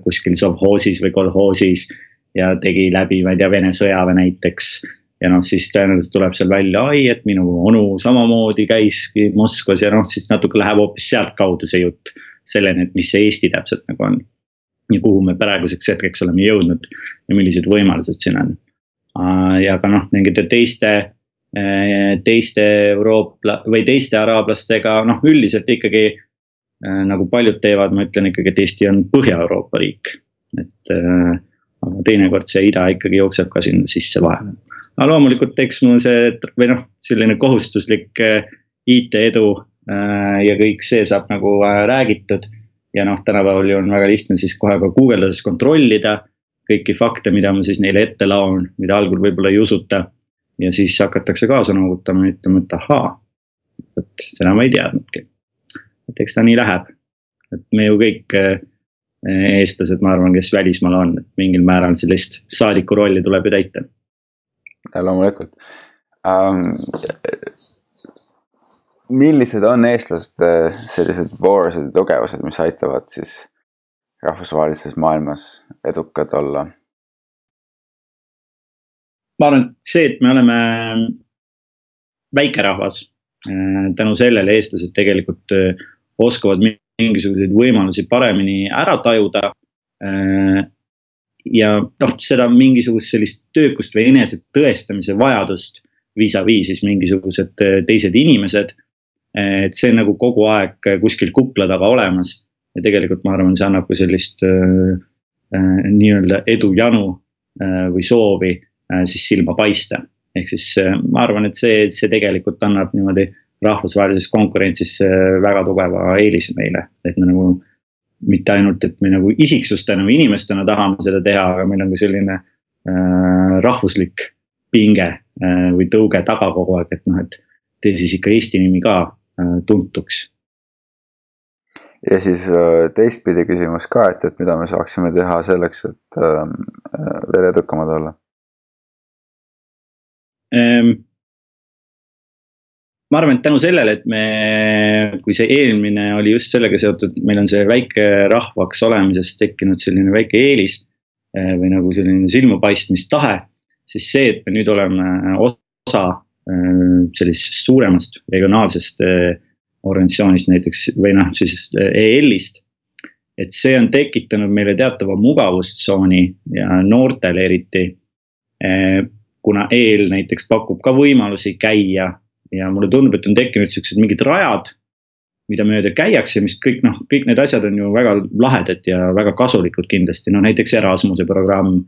Speaker 1: kuskil sovhoosis või kolhoosis ja tegi läbi, ma ei tea, Vene sõjaväe näiteks. Ja noh, siis tõenäoliselt tuleb seal välja, ai, et minu onu samamoodi käiski Moskvas ja noh, siis natuke läheb hoopis sealtkaudu see jutt selleni, et mis see Eesti täpselt nagu on. ja kuhu me praeguseks hetkeks oleme jõudnud ja millised võimalused siin on. ja ka noh, mingite teiste, teiste Euroopa või teiste araablastega, noh üldiselt ikkagi nagu paljud teevad, ma ütlen ikkagi, et Eesti on Põhja-Euroopa riik, et äh, aga teinekord see ida ikkagi jookseb ka sinna sisse vahele. Aga loomulikult, eks mul see või noh, selline kohustuslik äh, IT-edu äh, ja kõik see saab nagu äh, räägitud. ja noh, tänapäeval ju on väga lihtne siis kohe ka guugeldades kontrollida kõiki fakte, mida ma siis neile ette laon, mida algul võib-olla ei usuta. ja siis hakatakse kaasa noogutama ja ütlema, et ahaa, vot seda ma ei teadnudki. et eks ta nii läheb, et me ju kõik eestlased, ma arvan, kes välismaal on, et mingil määral sellist saadiku rolli tuleb ju täita.
Speaker 2: Loomulikult um,. millised on eestlaste sellised voorused ja tugevused, mis aitavad siis rahvusvahelises maailmas edukad olla?
Speaker 1: ma arvan, et see, et me oleme väikerahvas, äh, tänu sellele eestlased tegelikult äh, oskavad mingisuguseid võimalusi paremini ära tajuda. Äh, ja noh, seda mingisugust sellist töökust või enese tõestamise vajadust vis-a-vis siis mingisugused äh, teised inimesed. et see on nagu kogu aeg kuskil kukla taga olemas ja tegelikult ma arvan, see annab ka sellist äh, äh, nii-öelda edujanu äh, või soovi äh, siis silma paista. ehk siis äh, ma arvan, et see, see tegelikult annab niimoodi rahvusvahelises konkurentsis väga tugeva eelise meile, et me nagu. Mitte ainult, et me nagu isiksustena või inimestena tahame seda teha, aga meil on ka selline äh, rahvuslik pinge äh, või tõuge taga kogu aeg, et noh, et tee siis ikka Eesti nimi ka äh, tuntuks
Speaker 2: ja siis äh, teistpidi küsimus ka, et, et mida me saaksime teha selleks, et ähm, äh, veel edukamad olla
Speaker 1: ähm,? Ma arvan, et tänu sellele, et me, kui see eelmine oli just sellega seotud, meil on see väike rahvaks olemisest tekkinud selline väike eelis. Eh, või nagu selline silmapaistmistahe, siis see, et me nüüd oleme osa eh, sellisest suuremast regionaalsest eh, organisatsioonist näiteks või noh, siis EL-ist. et see on tekitanud meile teatava mugavustsooni ja noortele eriti. kuna EL näiteks pakub ka võimalusi käia ja mulle tundub, et on tekkinud siuksed mingid rajad, mida mööda käiakse, mis kõik noh, kõik need asjad on ju väga lahedad ja väga kasulikud kindlasti, no näiteks Erasmuse programm.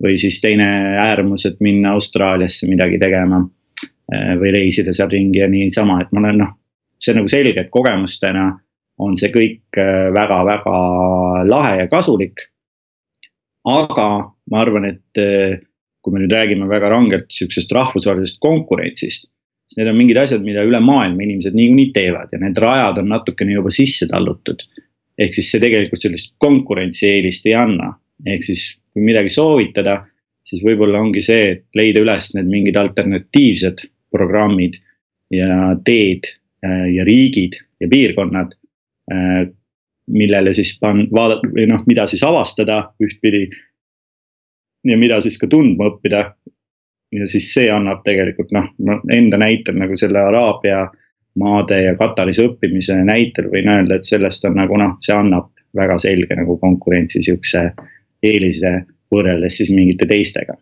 Speaker 1: või siis teine äärmus, et minna Austraaliasse midagi tegema eh, või reisida seal ringi ja niisama, et ma olen noh, see on nagu selge, et kogemustena on see kõik väga-väga eh, lahe ja kasulik. aga ma arvan, et eh, kui me nüüd räägime väga rangelt sihukesest rahvusvahelisest konkurentsist siis need on mingid asjad, mida üle maailma inimesed niikuinii teevad ja need rajad on natukene juba sisse tallutud. ehk siis see tegelikult sellist konkurentsieelist ei anna, ehk siis kui midagi soovitada, siis võib-olla ongi see, et leida üles need mingid alternatiivsed programmid ja teed äh, ja riigid ja piirkonnad. Äh, millele siis pan-, vaadata või noh, mida siis avastada ühtpidi. ja mida siis ka tundma õppida ja siis see annab tegelikult noh, no enda näitel nagu selle Araabia maade ja Kataris õppimise näitel võin öelda, et sellest on nagu noh, see annab väga selge nagu konkurentsi sihukese eelise võrreldes siis mingite teistega.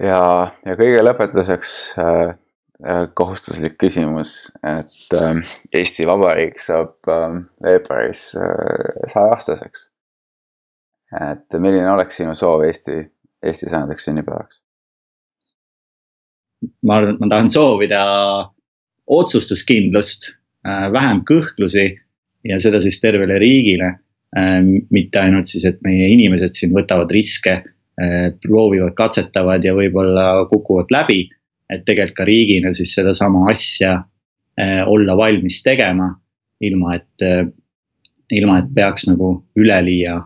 Speaker 2: ja, ja kõige lõpetuseks äh, äh kohustuslik küsimus, et äh, Eesti Vabariik saab äh, veebruaris äh, saja-aastaseks. et milline oleks sinu soov Eesti Eesti sajandaks sünnipäevaks?
Speaker 1: ma arvan, et ma tahan soovida otsustuskindlust, äh, vähem kõhklusi ja seda siis tervele riigile. Äh, mitte ainult siis, et meie inimesed siin võtavad riske proovivad, katsetavad ja võib-olla kukuvad läbi. et tegelikult ka riigina siis sedasama asja olla valmis tegema, ilma et, ilma et peaks nagu üleliia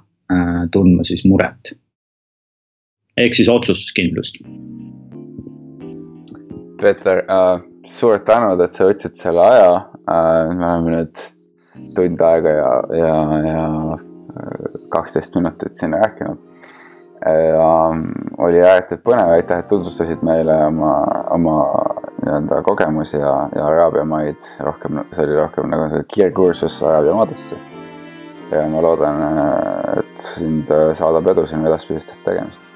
Speaker 1: tundma siis muret. Ehk siis otsustuskindlust.
Speaker 2: Peeter äh,, suur tänu, et sa võtsid selle aja äh,. me oleme nüüd tund aega ja, ja, ja äh, kaksteist minutit siin rääkinud. ja oli ääretult põnev, aitäh, et tutvustasid meile oma, oma nii-öelda kogemusi ja, ja Araabia maid rohkem, see oli rohkem nagu kiirkursus Araabia maadesse. ja ma loodan, et sind saadab edu sinu edaspidistes tegemistes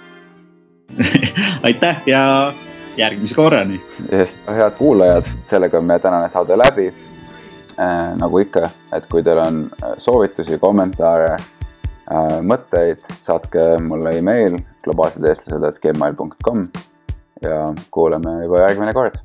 Speaker 1: aitäh ja järgmise korrani.
Speaker 2: just, head kuulajad, sellega on meie tänane saade läbi äh,. nagu ikka, et kui teil on äh, soovitusi, kommentaare äh,, mõtteid, saatke mulle email globaalsed eestlased, et gmail.com ja kuuleme juba järgmine kord